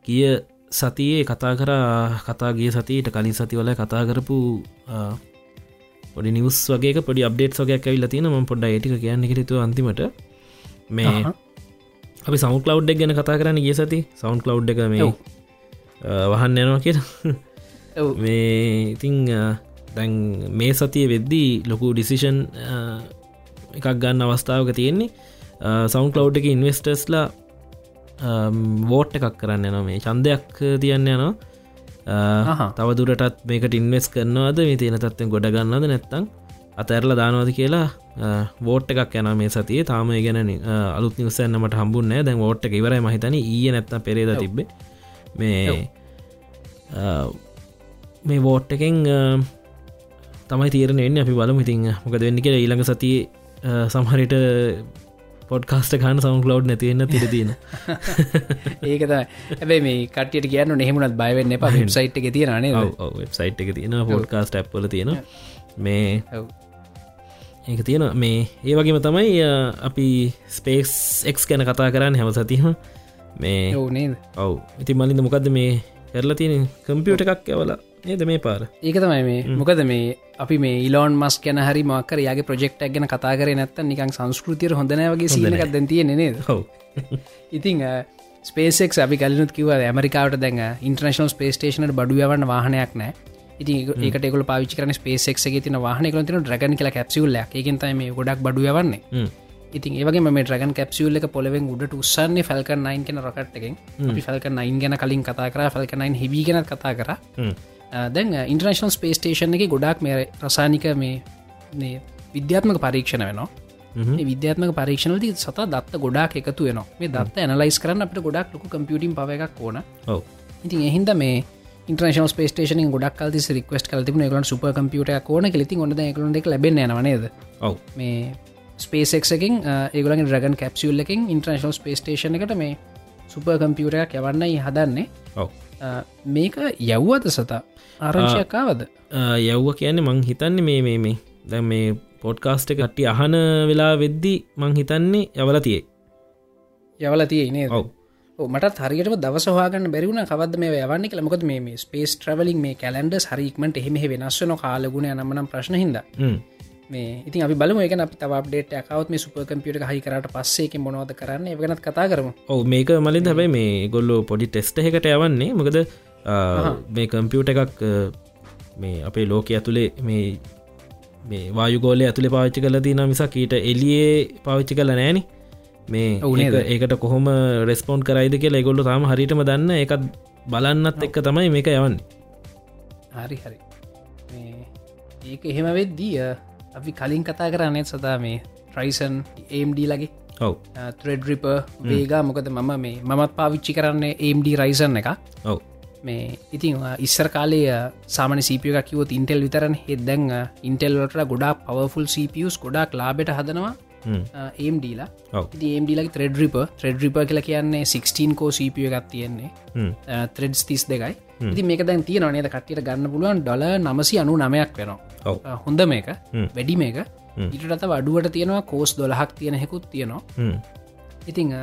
කිය සතියේ කතා කරා කතාගේ සතියට කලින් සතිවල කතා කරපු පොඩි නිවස් වගේ පොඩි අප්ඩේට් වගේ ඇවිල්ල තියෙන ම පොඩ්ඩ ඒටික කියන්න හිතු අන්තිමට. මේ. අපි සවු කලව් එක ගැන කතා කරන්න ගිය සති සවන්් කලව් එක මේ වහන්න යනවා කිය. මේ ඉතිං දැන් මේ සතිය වෙද්දී ලොකු ඩිසිෂන් එකක් ගන්න අවස්ථාවක තියෙන්නේ සවන්් කලව් එක ඉන්වස්ටර්ස්ලා වෝට් එකක් කරන්න යන මේ චන්දයක් තියන්න යනවා. අහහ. තවදුරටත් මේකට ඉන්වෙස් කරනවාද? මේ තියෙන තත්වෙන් ගොඩ ගන්නද නැත්තං අතැරල දානවද කියලා වෝට් එකක් යන මේ සතිය. තාම ගැන අලුත් නිවසන්නමට හම්බුන්න දැන් ෝට් එක ඉවරයි මහිතන ඊය නැත්ත පෙරේද තිබ්බේ. මේ මේ වෝට් එකෙන් තමයි තීරණයෙන් අපි බලමු. ඉතින් මොකද වෙන්න කියලා ඊළඟ සතිය සමහරිට පොඩ්කාස්ට කාන සවුන් ලව් නැතිවෙන්න තිරතින ඒකත ඇබයි මේ කටියට කියන්න නෙහෙමුණත් බයවෙන්න එප. වෙබ්සයිට් එක තියෙනනේ වෙබ්සයිට් එක තියෙන පොඩ්කාස්ට ඇප්පල තියෙන මේ. ඒක තියෙන මේ ඒ වගේම තමයි අපි ස්පේස් එක් ගැන කතා කරන්න හැම සතිම මේ ඔවු නේද? ඔව්. ඉති මලින්ද මොකක්ද මේ කරලා තියෙන කම්පියුට එකක් ඇවල ඒද මේ පාර? ඒක තමයි මේ. මොකද මේ අපි මේ ඉලෝන් මස් ගැන හරි මක්කර යාගේ ප්‍රෙක්ටක් ගැන කතා කර නැත්ත නිකන් සංස්කෘතිය හොඳනෑවගේ සිනකක් දැන් තියෙන නේද? ඉතිං ස්පේසෙක් අපි කලනුත් කිව ඇමරිකාවට දැන් ඉන්ටර්නශනල් ස්පේස්ටේෂනට බඩුවවන්න වාහනයක් නෑ. ඉති ඒකට එකක පාච කරන ස්පේසෙක් තින වාහන. කලතින ්‍රගන් කියල කැපසිුල්ල එකතයි මේ ගොඩක් බඩුවවන්නේ. ඉතින් ඒවගේ මේ ්‍රගන් කැපසිුල්ල එක පොලෙෙන් උඩට උත්සන්නේ ෆල්ක 9 කෙන රොකට් එකෙන්. අපි ෆල්ක 9 ගැන කලින් කතා කර. ෆල්ක 9 හිවි ගෙනත් කතා කර දැන් ඉන්ටර්නශනල් ස්පේස්ටේෂන් එක ගොඩක් මේ රසානික මේ විද්‍යාත්මක පරීක්ෂණ වෙනවා. විද්‍යාත්මක පරීක්ෂණලති සත දත්ත ගොඩක් එකතු වෙන මේ දත්ත ඇනලයිස් කරන්න අපට ගොඩක් ලොක කම්පියටින් පව එකක් ඕන. ඉතින් එහින්ද මේ ඉන්ට්‍රේෂන ස්පේටේෂන ගොඩක් කල් රික්වස්ට කල තිබන එකලන් සුප කම්පියට කෝන කලති ොඳ එකලට එක ලැබෙන නේද? ඔව්. මේ ස්පේසෙක්කින් ඒගලන් රගන් කැපසිුල් එකින් ඉන්ට්‍රේෂනල් ස්පේටේෂන එකට මේ සුප කම්පියුටයක් යවන්නයි හදන්නේ. මේක යව්වද සතා ආරංශයක්කාවද යව්ව කියන්නේ මං හිතන්නේ මේ මේ මේ. දැ මේ පොඩ්කාස්ට කට්ටි අහන වෙලා වෙද්දි මං හිතන්නේ යවල තියේ යවල තියනේ ඔව්. මට හරියට දවසහවාගන්න බැරිවුණ කවද මේ යවන්න කළමකොත් මේ ස්පේස් ට්‍රවලින් මේ කැලන්ඩ හරික්මට එහෙම වෙනස්වන කාලගුණ නම්නම් ප්‍රශ්න හිද. මේ ඉතින් අපි බලම. එක අපි තවබ්ඩේට එකකවත් මේ සුප කම්පියට හහි කරට පස්සේක මොනවද කරන්න? එවගනත් කතා කරමු. ඔව මේක මලින් හැබයි මේ ගොල්ලෝ පොඩි ටෙස්ට එකට යවන්නේ. මොකද මේ කම්පියුට එකක් මේ අපේ ලෝක ඇතුළේ මේ මේ වායුගෝලය ඇතුළේ පාවිච්චි කල තින මිසක් ඊට එලියේ පාවිච්චි කල නෑන මේ ඒකට කොහොම රෙස්පෝන්් කරයිද කියලා ගොල්ලු තාම හරිටම දන්න. එකත් බලන්නත් එක්ක තමයි මේක යවන්න. හරි හරි. ඒක එහෙම වෙද්දී අපි කලින් කතා කරන්නෙත් සතා මේ ට්‍රයිසන් ඒම්ඩ ලගේ ඔව්. ත්‍රෙඩ් රිප වේගා මොකද මම මේ මමත් පාවිච්චි කරන්නේ ඒම්ඩ රයිසන් එක ඔව් මේ ඉතින් ඉස්සර කාලය සාමන සපිය එකක් කිවොත් ඉන්ටෙල් විතරන. හෙත් දැන් ඉන්ටෙල්ලට ගොඩා පවෆුල් සපියස් ගොඩක් ලාබෙට හදනවා හ්ම්. ඒම්ඩීලා ඔව්. ඒම්ඩිලගේ ත්‍රෙඩ් රිප ත්‍රෙඩ් රිප කියලා කියන්නේ 16 කෝ සපිය එකක් තියෙන්නේ. ත්‍රෙඩ්ස් තිස් දෙකයි ඉති මේක දැන් තිය නේද? කටියට ගන්න පුළුවන් ඩොල නමසි අනු නමයක් වෙනවා හොඳ මේක. වැඩි මේක. ඉටට වඩුවට තියෙනවා කෝස් දොලහක් තියෙන හෙකුත් තියෙනවා. ඉතිං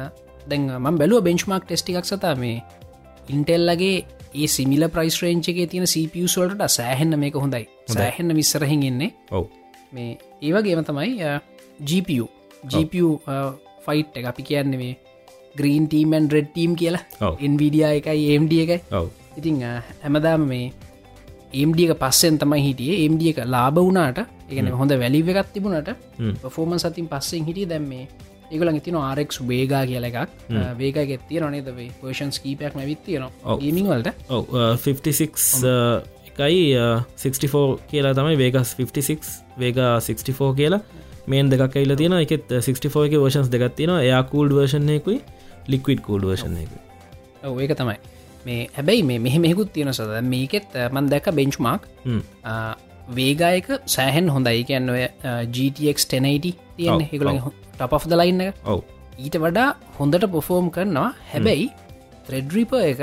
දැන් මම් බැලුව බෙන්ච්මාක් ටෙස්ටික් සතා මේ ඉන්ටෙල්ලගේ ඒ සිමිල ප්‍රයිස් රේංචගේ තියෙන සපියස්වලට සෑහෙන්න මේක හොඳයි. සෑහෙන්න විස්සරහින් එන්නේ ඔව්. මේ ඒවගේම තමයි GPU GPU ෆයිට් එක. අපි කියන්නේ මේ ග්‍රීන් ටීමන් රෙඩ් ටීම් කියලා. එන්විඩිය එකයි ඒම්ඩ එකයි. ඔව්. ඉතිං හැමදාම මේ ඒම්ඩියක පස්සෙන් තමයි හිටිය. ඒම්ඩිය එක ලාබ වුණට එකන හොඳ වැලිව එකත් තිබුණට. පෆෝමන් සතින් පස්සෙන් හිටිය. දැම් මේ ඒගලන් ඉතින ආරෙක් වේගා කියල එකක්. වේග ගෙත්තිය නොනේද වේ පේෂන් කීපයක් විත්තියන ඔව්. ගේමිං වලට? ඔව 56 එකයි 64 කියලා තමයි වේගස් 56 වේග 64 කියලා මේන් දෙකක් ඇල්ල තියෙන එකත් 64 එක වර්ෂන්ස් දෙගත් තියෙන එයා කූල්ඩ වර්ෂණයකුයි ලික්විඩ් කූඩ් වර්ෂණයක ඒක තමයි. මේ හැබැයි මේ මෙහ මෙකුත් තියෙන සද මේකෙත් මන් දැක බෙන්ච්මාක් වේගායක සෑහෙන් හොඳයි. කියන්න ඔය GTX 1080 තියන්න. ඔව්, හිකල ටප් දලයින්න එක. ඔව්. ඊට වඩා හොඳට පොෆෝම් කරනවා. හැබැයි ත්‍රෙඩ්‍රීප එක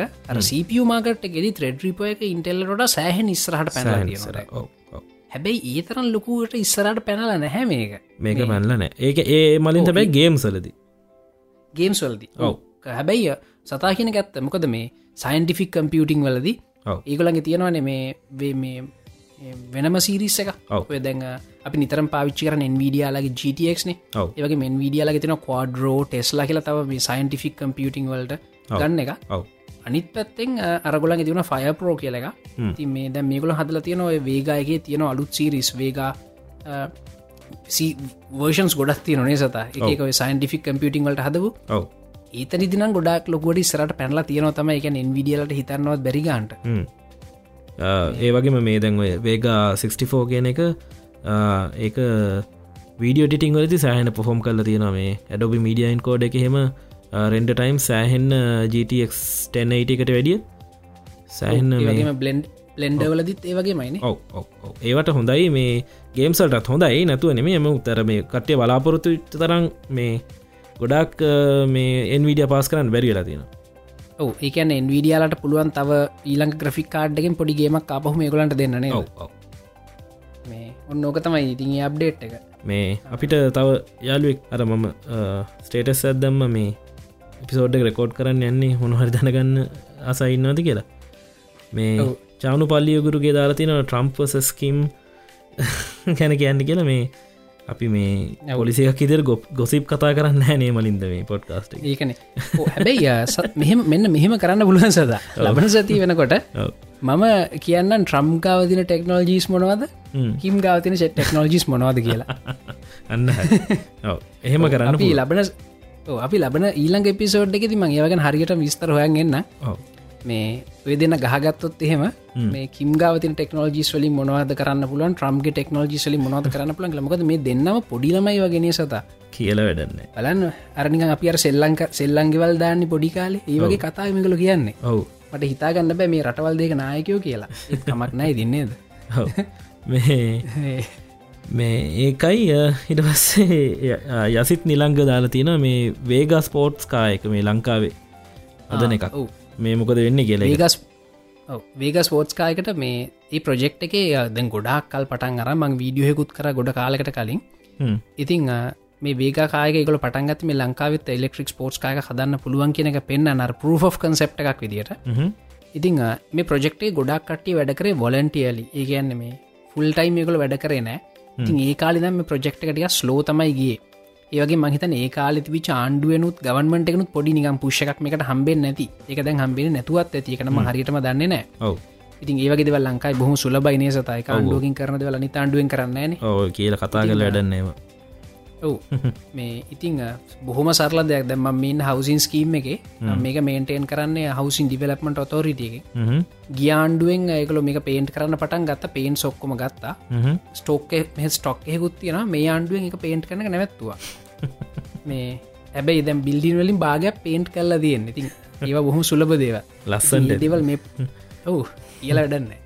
CPU මාකට ගෙදි ත්‍රෙඩ්‍රීප එක ඉන්ටෙල්ලට සෑහෙන් ඉස්රහට පැන ඉස්සර ඔව් ඔව්. හැබැයි ඒතරන් ලොකුවට ඉස්සරට පැනල නැහැ මේක. මේක මැල්ලනෑ ඒක ඒ මලින් හැබැයි ගේම් සලදී ගේම් සොල්දි ඔව්. හැබැයි සතා කියන ඇත්ත. මොකද මේ සයින්ටිෆික් කම්පියුටිං වලදී ඔව්. ඒගොලඟ තියෙනවන මේ මේ වෙනම සීරිස් එක ඔව්. ඔය දැන් අපි නිතරම් පාවිච්චි කරන එන්වීඩියාලගේ GTXනේ. ඒවගේ මෙන්වීඩියාලගේ තින කෝඩරෝ ටෙස්ලා කියලා තව මේ සයින්ටිෆික් කම්පියුටිං වලට ගන්න එක අනිත් පැත්තෙන් අරගොලන් තිවන ෆය පරෝ කියල එක ති මේ දැ මේගොල හදල තියෙන ඔය වේගායගේ තියෙන අලුත් සිරිස් වේගා වර්ෂන්ස් ගොඩක් තියනේ සත? එක සයින්ටිෆික් කම්පියටිං වලට හදපු. ඔව්. ඒතනි දින ගොඩක් ලොකොට සරට පැනලා තියෙන තම එක එන්විඩියලට හිතන්නවත් බැරිගන්ට ඒ වගේම මේ දැන් ඔය වේගා 64 කියන එක ඒක වීඩියෝ ටිටිං වලති සෑහන පොෆොම් කල්ල තියෙන මේ ඇඩොබි මීඩියයින් කෝඩ් එක හෙම රෙන්ඩ ටයිම් සෑහෙන් GTX 1080 එකට වැඩිය. ඒවගේම බ්ලෙන්ඩ් ලෙන්ඩවලදිත් ඒවගේ මයින ඔව. ඒවට හොඳයි මේ ගේම්සල්ටත් හොඳයි නැතුව නෙම එම උත්තර මේ කට්ටය බලාපොරොත්තු තරම් මේ ගොඩක් මේ එන්විඩිය පාස් කරන්න බැරිවෙලා තියෙන ඔව ඒකන එන්විඩියාලට පුළුවන් තව ඊළඟ ග්‍රෆික් කාඩ්ගෙන් පොඩිගේමක් අපහම මේගලන්ට දෙන්නන මේ ඔන්න ඕක තමයි ඉතින් අප්ඩේට් එක. මේ අපිට තව යාලුවෙක් අර මම ස්ටේටස් ඇදම්ම මේ එපිසෝඩ් රෙකෝඩ් කරන්න යන්නේ හොනහරි දැනගන්න අසයින්නද කියලා. මේ. චානු පල්ලියගුරුගේ දාලා තින ට්‍රම්පසස්කම් කැන කියන්න කියලා මේ අපි මේ පොලිසියක් ඉදිර ගොප් ගොසිප් කතා කරන්න නේ මලින්ද මේ පොඩ්කාස්ට ඒකන. හැබැයි මෙහෙම මෙන්න මෙහෙම කරන්න පුළුවන් සද ලබන සති වෙනකොට මම කියන්න ට්‍රම්කාවතින ටෙක්නෝජීස් මොනවද? කිම් ගාවතින ටෙක්නෝජිස් මොනවද කියලා. අන්න. එහෙම කරන්න. ලබන අපි ලබන ඊළඟ එපිසෝඩ් එකති මං ඒවගෙන හරියට විස්තර හොයන් එන්න ඔව්. මේ ඔය දෙන්න ගහගත්තොත් එහෙම මේ කිම්ගාවතින ටෙක්නෝජිස් වලින් මොනවද කරන්න පුළුවන් ට්‍රම්ගේ ටෙක්නෝජිස් වලින් මොනවද කරන්න පුළුවන් කියලා. මොකද මේ දෙන්නම පොඩිලමයි වගෙන සතා? කියල වැඩන්නේ. බලන්න. අරනික අපි අර සෙල්ලංක සෙල්ලංගෙවල් දාන්න පොඩි කාලේ. ඒ වගේ කතා මිකල කියන්නේ. ඔව්. මට හිතාගන්න බෑ මේ රටවල් දෙක නායකයෝ කියලා. කමක් නයි දින්නේද. මේ ඒකයි හිට පස්සේ යසිත් නිලංග දාලා තියෙන මේ වේග ස්පෝට්ස් කායක මේ ලංකාවේ. අදන එකක්. මේ මොකද වෙන්න කියලා එක. වේගස් වේගස් පෝට්ස්කායකට මේ ඒ ප්‍රජෙක්් එක දැන් ගොඩක් කල් පටන් අර මං වීඩියහෙකුත් කර ගොඩ කාලකට කලින්. ඉතිං මේ වේකායකල පටන්ගත් මේ ලංකාවත් එලෙක්ට්‍රික් ස්පෝට්ස් කාය හදන්න පුළුවන් කියන එක පෙන්න්න නර ප්‍රෝ් කන්සප් එකක් විදිට. ඉතිං මේ ප්‍රජෙක්ටේ ගොඩක් කට්ටි වැඩ කරේ වොලන්ටියලි ඒගන්න මේ ෆුල් ටයිම් එකකල වැඩ කරේ නෑ ඉතින් ඒ කාලිදම මේ ප්‍රජෙක්් එකටිය ස්ලෝ තමයි ගිය ඒවගේ මහිතන ඒ කාලෙති චාන්ඩුවනුත් ගවන්මට එකනුත් පොඩි නිකම් පුෂ්ක් එකට හම්බෙන් නැති. එක දැන් හම්බෙන නැතුවත් ඇතිකනම හරිටම දන්නේ නෑ ඉතින් ඒවගේ ලංකායි බොහම සුලබයිනය සතයි ආණ්ඩුවකින් කරන දෙවල නි ආණ්ඩුවෙන් කරන්න ඕ කියල කතා කල වැඩන්නේම ඔව්. මේ ඉතිං බොහොම සරල දෙයක්. දැම මෙන් හවසින් ස්කීම් එක මේක මේන්ටේන් කරන්නේ හවසින් ඩිවලප්මට ඔතෝරිටිය ගියාන්ඩුවෙන් ඒකල මේක පේන්ට් කරන්න පටන් ගත්ත පේන් සොක්කොම ගත්තා. ස්ටෝක ස්ටොක් එකුත් තියෙන මේ ආණ්ඩුවෙන් එක පේන්ට් කරන නැවත්තුවා. මේ හැබැයි දැම් බිල්ඩින් වලින් භාගයක් පේන්ට් කල්ලා තියෙන ඉතින් ඒවා බොහොම සුලබ දේව ලස්සන්ට. දෙවල් මේ ඔවු කියලා වැඩන්න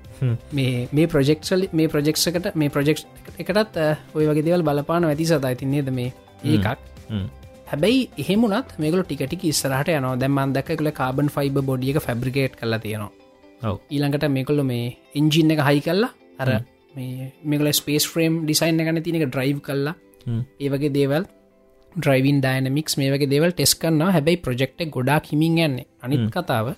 මේ මේ ප්‍රජෙක්ෂල් මේ ප්‍රජෙක්ෂකට මේ ප්‍රජෙක්් එකටත් ඔය වගේ දෙවල් බලපාන ඇති සතා තින්නේද මේ ඒකක්. හැබැයි එහෙමුණත් මේකල ටිකටික ඉස්සරහට යන දැම්මන් දක්කල කාබන් ෆයිබ බොඩියක ෆැබ්‍රිකේට් කලා තියෙනවා. ඊළඟට මේකොල්ල මේ එන්ජින්න එක හයි කල්ලා අර මේකල ස්පේස් ෆ්‍රේම් ඩිසයින් එකන තිනක ඩ්‍රයිව් කල්ලා ඒවගේ දේවල්. ඩ්‍රයිවින් ඩයිනමික්ස් මේ වගේ දේවල් ටෙස් කන්න හැබැයි ප්‍රජෙක්්ට ගොඩා හිමින් යන්නේ. අනිත් කතාව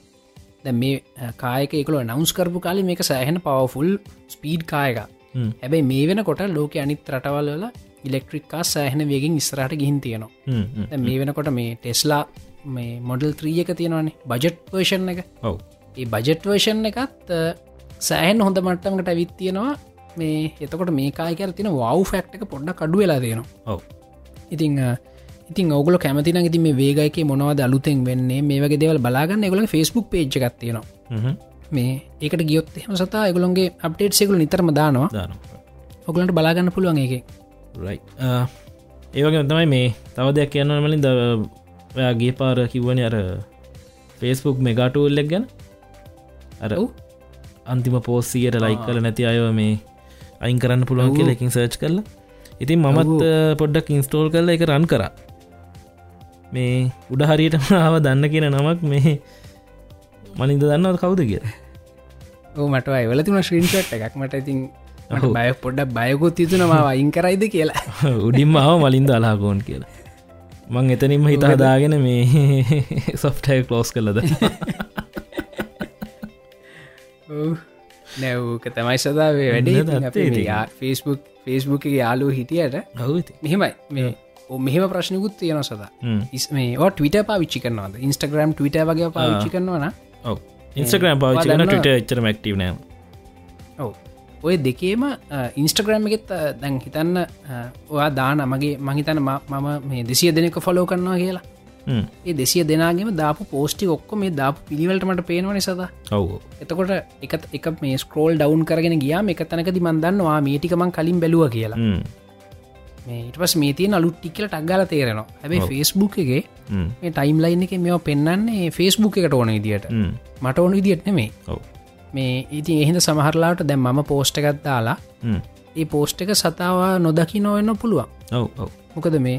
දැ මේ කායක එකල නවස් කරපු කාලි මේක සෑහෙන පවෆුල් ස්පීඩ් කායක හැබැයි මේ වෙන කොට ලෝක අනිත් රටවල් වල ඉලෙක්ට්‍රික්කා සෑහන වේගෙන් ඉස්රට ගිහින් තියෙනවා. මේ වෙනකොට මේ ටෙස්ලා මේ මොඩල් ත්‍රිය එක තියෙනවානේ බජට් වර්ෂන් එක. ඔව්. ඒ බජට් වර්ෂන් එකත් සෑහන් හොඳ මට්ටමකට ඇවිත් තියෙනවා. මේ එතකොට මේ කායකර තින වව් ෆක්් එක පොඩ්ඩ කඩු වෙලා තියෙනවා. ඔව්. ඉතිං ඉතින් ඔගල කැමතින ඉති මේ වේගයක මොනවද අලුතෙන් වෙන්නේ? මේ වගේ දෙවල් බලාගන්න එගල ෆස්බුක් පේජ් ගත්තියෙනවා. මේ ඒකට ගියොත් එහම සතා එගලොන්ගේ අප්ඩේට් සෙකුල නිතරම දානවා. දාන ඔගලන්ට බලාගන්න පුළුවන් එක ඒවගේ තමයි මේ තව දෙයක් කියන්න මලින් ද ඔයාගේ පාර කිව්වන අර ෆේස්බුක් මෙගාටූල්ලෙක් ගැන. අර. අන්තිම පෝස්සියට ලයික් කල නැති අයව මේ අයින් කරන්න පුළුවන් කියල එකින් සර්ච් කරලා. ඉතින් මමත් පොඩ්ඩක් ඉන්ස්ටෝල් කරලා එක රන් කර මේ උඩ හරියටම ආව දන්න කියන නමක් මේ මනින්ද දන්නව කවුද කිය මට අයිවල තින ශ්‍රීන්ෂට් එකක්. මට ඉතින්. බය පොඩ්ඩක් බයකොත් යුතුනවා අයින් කරයිද කියලා. උඩින්ම ආව මලින්ද අලාගෝන් කියලා. මං එතනින්ම හිතාදාගෙන මේ සොෆ්ටය කලෝස් කලද නැව්ක තමයි සදාවේ වැඩේ. ෆස්බුක් ෆස්බුක් යාලු හිටියට හවති මෙහෙමයි. මේ මෙහෙම ප්‍රශ්නකුත් තියෙන සදා. මේ ටවිට පාවිච්චි කරනවාද? ඉන්ස්ටග්‍රම් ටවිට වගේ පාවිච්චි කරනවන ඉන්ස්ටග්‍රම් පාවිච්චි දන්නවා. ට එච්චර මක්ටව නෑ. ඔය දෙකේම ඉන්ස්ටග්‍රම් එකෙත් දැන් හිතන්න ඔයා දාන මගේ මහිතන මම මේ දෙසිය දෙනෙක ෆලෝ කරනවා කියලා. ඒ දෙසිය දෙනාගේම දාපු පෝස්ටි ඔක්කො මේ දාපු පිළිවලට මට පේනවනි සද. ඔව්. එතකොට එක එක මේ ස්කරෝල් ඩවන් කරගෙන ගියාම එක තැනකති මන්දන්නවා මේටිකමන් කලින් බැලුව කියලා හ්ම්. මේ ඉට පස් මේ තියන අලුට්ටික්කල ටක්ගල තේරෙනවා ඔව්. ෆෙස්බුක් එකගේ. මේ ටයිම් ලයින් එක මෙ පෙන්න්නන්නේ ෆෙස්බුක් එකට ඕන විදිට. මට ඕන විදිට නෙමේ මේ ඉතින් එහෙද සමහරලාට දැම් මම පෝස්්ට එකත් දාලා. ඒ පෝස්ට් එක සතාවා නොදකි නොවෙන්න පුළුවන් මොකද මේ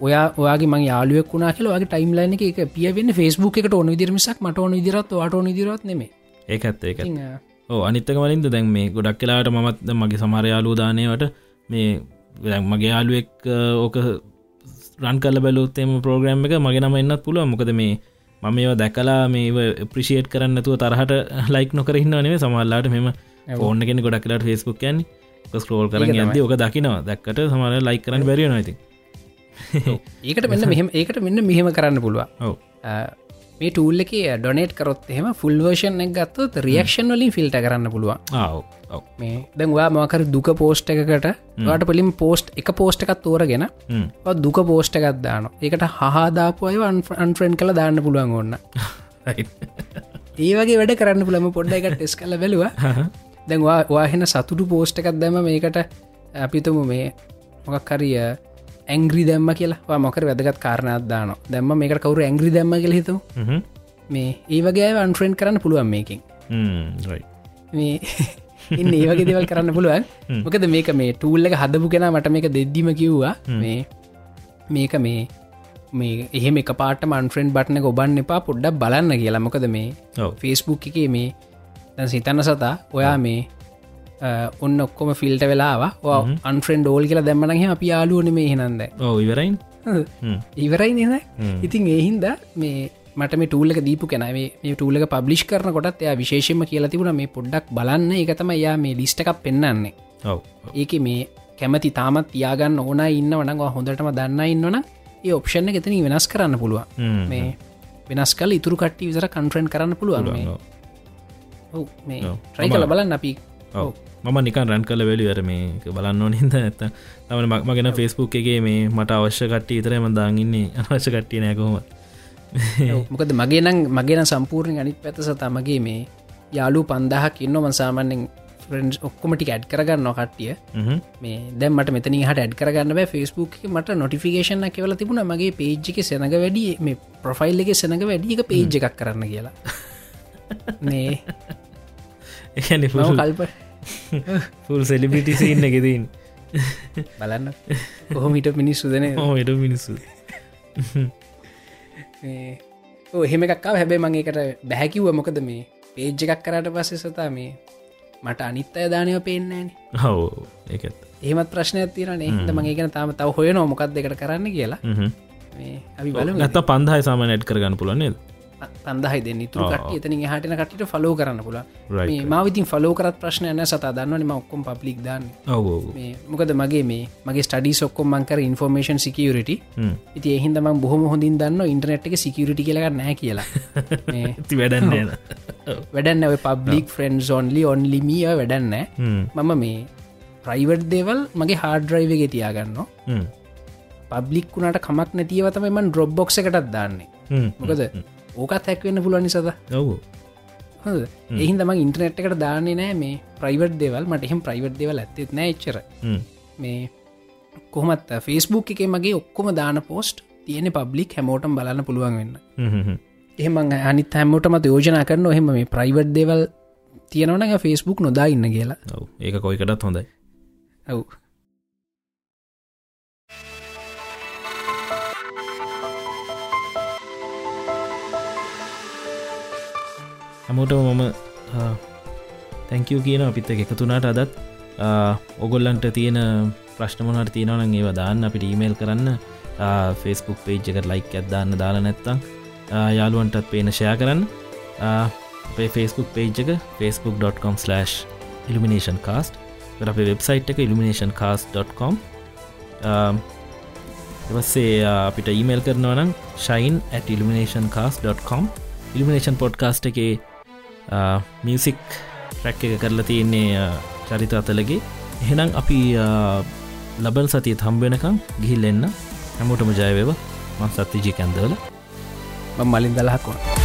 ඔයා ඔයාගේ මං යාලුවක් වුණනා කියල වගේ ටයිම් ලයින එක පියවෙන්න ෆස්බුක් එකට ඕන විදිරමිසක් මට ඕන විදිරත් වාට ඕන විදිරත් නෙමේ ඒකත් ඒක ඕ අනිත්තක වලින්ද දැන් මේ ගොඩක් කලාට මත් මගේ සමරයාලූ දානයට මේ මගේ යාලුවෙක් ඕක රන් කල බැලුත්තේම ප්‍රෝග්‍රම් එක මගේ නම එන්නත් පුළුව මොකද මේ මම ඒව දැකලා මේ ප්‍රිෂේට් කරන්නතුව තරහට ලයික් නොකරන්න නේ සමල්ලාට මෙම ෆෝර්න කෙන ගොඩක් කලාට ෆෙස්බුක් යන්නේ. ස්කරෝල් තමයි. ඇද ඕක දකිනවා. දැක්කට සමර ලයි කරන්න බැරිය නොයිති ඒකට මෙන්න මෙහම ඒකට මෙන්න මෙහෙම කරන්න පුළුවන්. ඔව. අ, මේ ටූල් එක ඩොනේට් කරොත් එහෙම ෆුල් වර්ෂන් එක ගත්තොත් රියක්ෂන් වලින් ෆිල්ට කරන්න පුළුවන්. මේ දැන්වා මොකර දුක පෝස්ට් එකකට වාට පලින් පෝස්ට් එක පෝස්ට් එකත් තෝරගෙන දුක පෝස්ට් එකත් දාන ඒකට හදාපු අය අන්ෆ්‍රන්් කළ දාන්න පුළුවන් ඔන්න ඒ වගේ වැඩ කරන්න පුළම පොඩ්ඩ එකට ටෙස් කල බැලවා. දැන්වා වාහෙන සතුටු පෝස්ට් එකත් දැම මේකට අපිතුම මේ මොකක් හරිය ඇංග්‍රි දැම්ම කියලා. මොකර වැදගත් කාරණත් දාන දැම්ම මේකට කවරු ඇංග්‍රි දැම්ම කියල හිතු මේ ඒ වගේ අන්ෆ්‍රෙන්් කරන්න පුළුවන් මේකින්. මේ ඉන්න ඒ වගේ දෙවල් කරන්න පුළුවන්. මොකද මේක මේ ටූල්ල එක හදපු කෙන මට මේක දෙද්දිම කිව්වා. මේ මේක මේ මේ එහෙම පාට මන්ෆ්‍රෙන්් බට්න ඔබන්න එපා පොඩ්ඩක් බලන්න කියලා. මොකද මේ. ෆේස්බුක් එක මේ දැන් සිතන්න සතා ඔයා මේ ඔන්න ඔක්කොම ෆිල්ට වෙලාවා අන්ෆ්‍රෙන්් ෝල් කියලා දැම්මනහ අපි යාලුවන මේ හිනන්ද ඉවරයින්? ඉවරයි නද ඉතින් ඒහින්ද මේ මට මේ ටූලක දීපු කැනවේ මේ ටූලක පබ්ලිෂ් කරන කොටත් එයා විශේෂම කියලා තිබුණ මේ පොඩ්ඩක් බලන්න. එකතම යා මේ ලිස්ටකක් පෙන්න්නන්නේ ඒක මේ කැමති තාමත් තියාගන්න ඕන ඉන්න වනග හොඳටම දන්න ඉන්නවන ඒ ඔප්ෂණ එතන වෙනස් කරන්න පුළුවන්. මේ වෙනස් කල ඉතුරු කට්ටි විසර කන්ට්‍රෙන්් කරන්න පුළුවන් මේ. ඔව්. මේ ඔව්. ට්‍රයි කල බලන්න අපි. ඔව මම නිකන් රන් කල වෙලි වර මේ බලන්න ඕනින්ද ඇත්ත තම මගෙන ෆෙස්බුක් එකගේ මේ මට අවශ්‍ය කට්ටි ඉතරම දාගන්නේ අවශ්‍ය කට්ටිය නෑකොම. මොකද මගේ නම් මගේන සම්පූර්ණ අනිත් පැත සතමගේ මේ යාලු පන්දහක් ඉන්න මන්සාමන්නෙන් ෆරන්ස් ඔක්කොමටි ඇඩ් කරගන්න කට්ටිය. මේ දැමට මෙතනි හට ඇඩ් කරගන්න ෆස්බුක් මට නොටිෆිකේෂන කෙවල තිබුණ. මගේ පේජ්ක සෙනග වැඩිය මේ ප්‍රොෆයිල් එක සෙනග වැඩිය එක පේජ් එකක් කරන්න කියලා. මම කල්ප ෆුල් සෙලිබිටිසින්න එකෙදීන් බලන්න. කොහොමිට මිනිස්සු දෙන එඩ මිනිස්සු. එහෙම එකක්කා හැබැයි මගේකට බැහැකිව්ව මොකද මේ පේජ් එකක් කරට පස්සේ සතා මේ මට අනිත් අය දානය පේෙන්න්නේන හව ඒකත්. ඒමත් ප්‍රශ්නයක් තිරනේ ද මගේ ගැන තාම තව හොය නොමොකක් දෙකට කරන්න කියලා. අපි බලමු නැත පන්දහයි සාම නැට් කරගන්න පුලන්නේ පන්දහයි දෙන්න. තුර කට එතන හටන කටට ෆලෝ කරන්න පුල මාවිතින් ෆලෝ කරත් ප්‍රශ්නයන සතා දන්නවනම ඔක්කොම් පබ්ලික් දාන්න. මොකද මගේ මේ මගේ ස්ටඩි සොක්කොම් මංකර ඉන්ෆෝර්මේෂන් සිකියරිට ඉති එහින්දම බොහොම හොඳින් දන්න ඉන්ටනෙට් එක සිකියරිටි කියලග නෑ කියලා. ති වැඩන්නේ වැඩන්න පබ්ලික් ෆ්‍රෙන්ඩ් ොන්ලි ඔන්ලිමිය වැඩන්න මම මේ ප්‍රයිවට් දේවල් මගේ හාඩ්‍රයිවගේ තියාගන්න පබ්ලික් වුණට කමක් නැතිවතමයිමන් ඩ්‍රොබ්බොක්ස එකටත් දාන්නේ. මොකද ඕකත් හැක්වෙන්න පුළුවන් නිසද? ඔවු. එහින් තම ඉන්ටනෙට් එකට දාන්නේ නෑ මේ ප්‍රයිවට් දෙවල්. මට එහෙම ප්‍රයිවට් දෙවල් ඇත්තෙත් නෑ එච්චර. මේ කොහමත් ෆෙස්බුක් එක මගේ ඔක්කොම දාන පෝස්ට් තියෙන පබ්ලික් හැමෝටම් බලන්න පුළුවන් වෙන්න. එහම අනිත් හැමෝටමත් යෝජනා කරන එහෙම මේ ප්‍රයිවට් දෙවල් තියෙනවන ෆෙස්බුක් නොදා ඉන්න කියලා. ඒක කොයිකටත් හොඳයි. ඔව් හැමෝට මම තැංකව කියන අපිත් එකතුනාට අදත් ඔගොල්ලන්ට තියෙන ප්‍රශ්නමනට තියෙනවන ඒව දාන්න. අපිට ඊමේල් කරන්න. ෆෙස්බුක් පේජ් එකට ලයික් ඇත්දාන්න දාලා නැත්තං යාළුවන්ටත් පේන ෂයා කරන්න. අපේ ෆෙස්බුක් පේජ් එක facebook.com/ ඉල්ිමිනේෂන් කාස්ට අපේ වෙබ්සයිට් එක ඉල්ිමිනේෂන් කාස්.com එවස්සේ අපිට ඊමේල් කරනවනම් ශයින් at ඉල්ිමිනේෂන් කාස්.com ඉල්ිමිනේෂන් පොඩ්කාස්ට එකේ මියසික් ට්‍රැක් එක කරලා තියන්නේ චරිත අතලගේ. එහෙනම් අපි ලබල් සතිය හම්බෙනකම් ගිහිල් එන්න. හැමෝටම ජයවව මං සත්තිජි කැන්දවල. මලින් දලහක්වා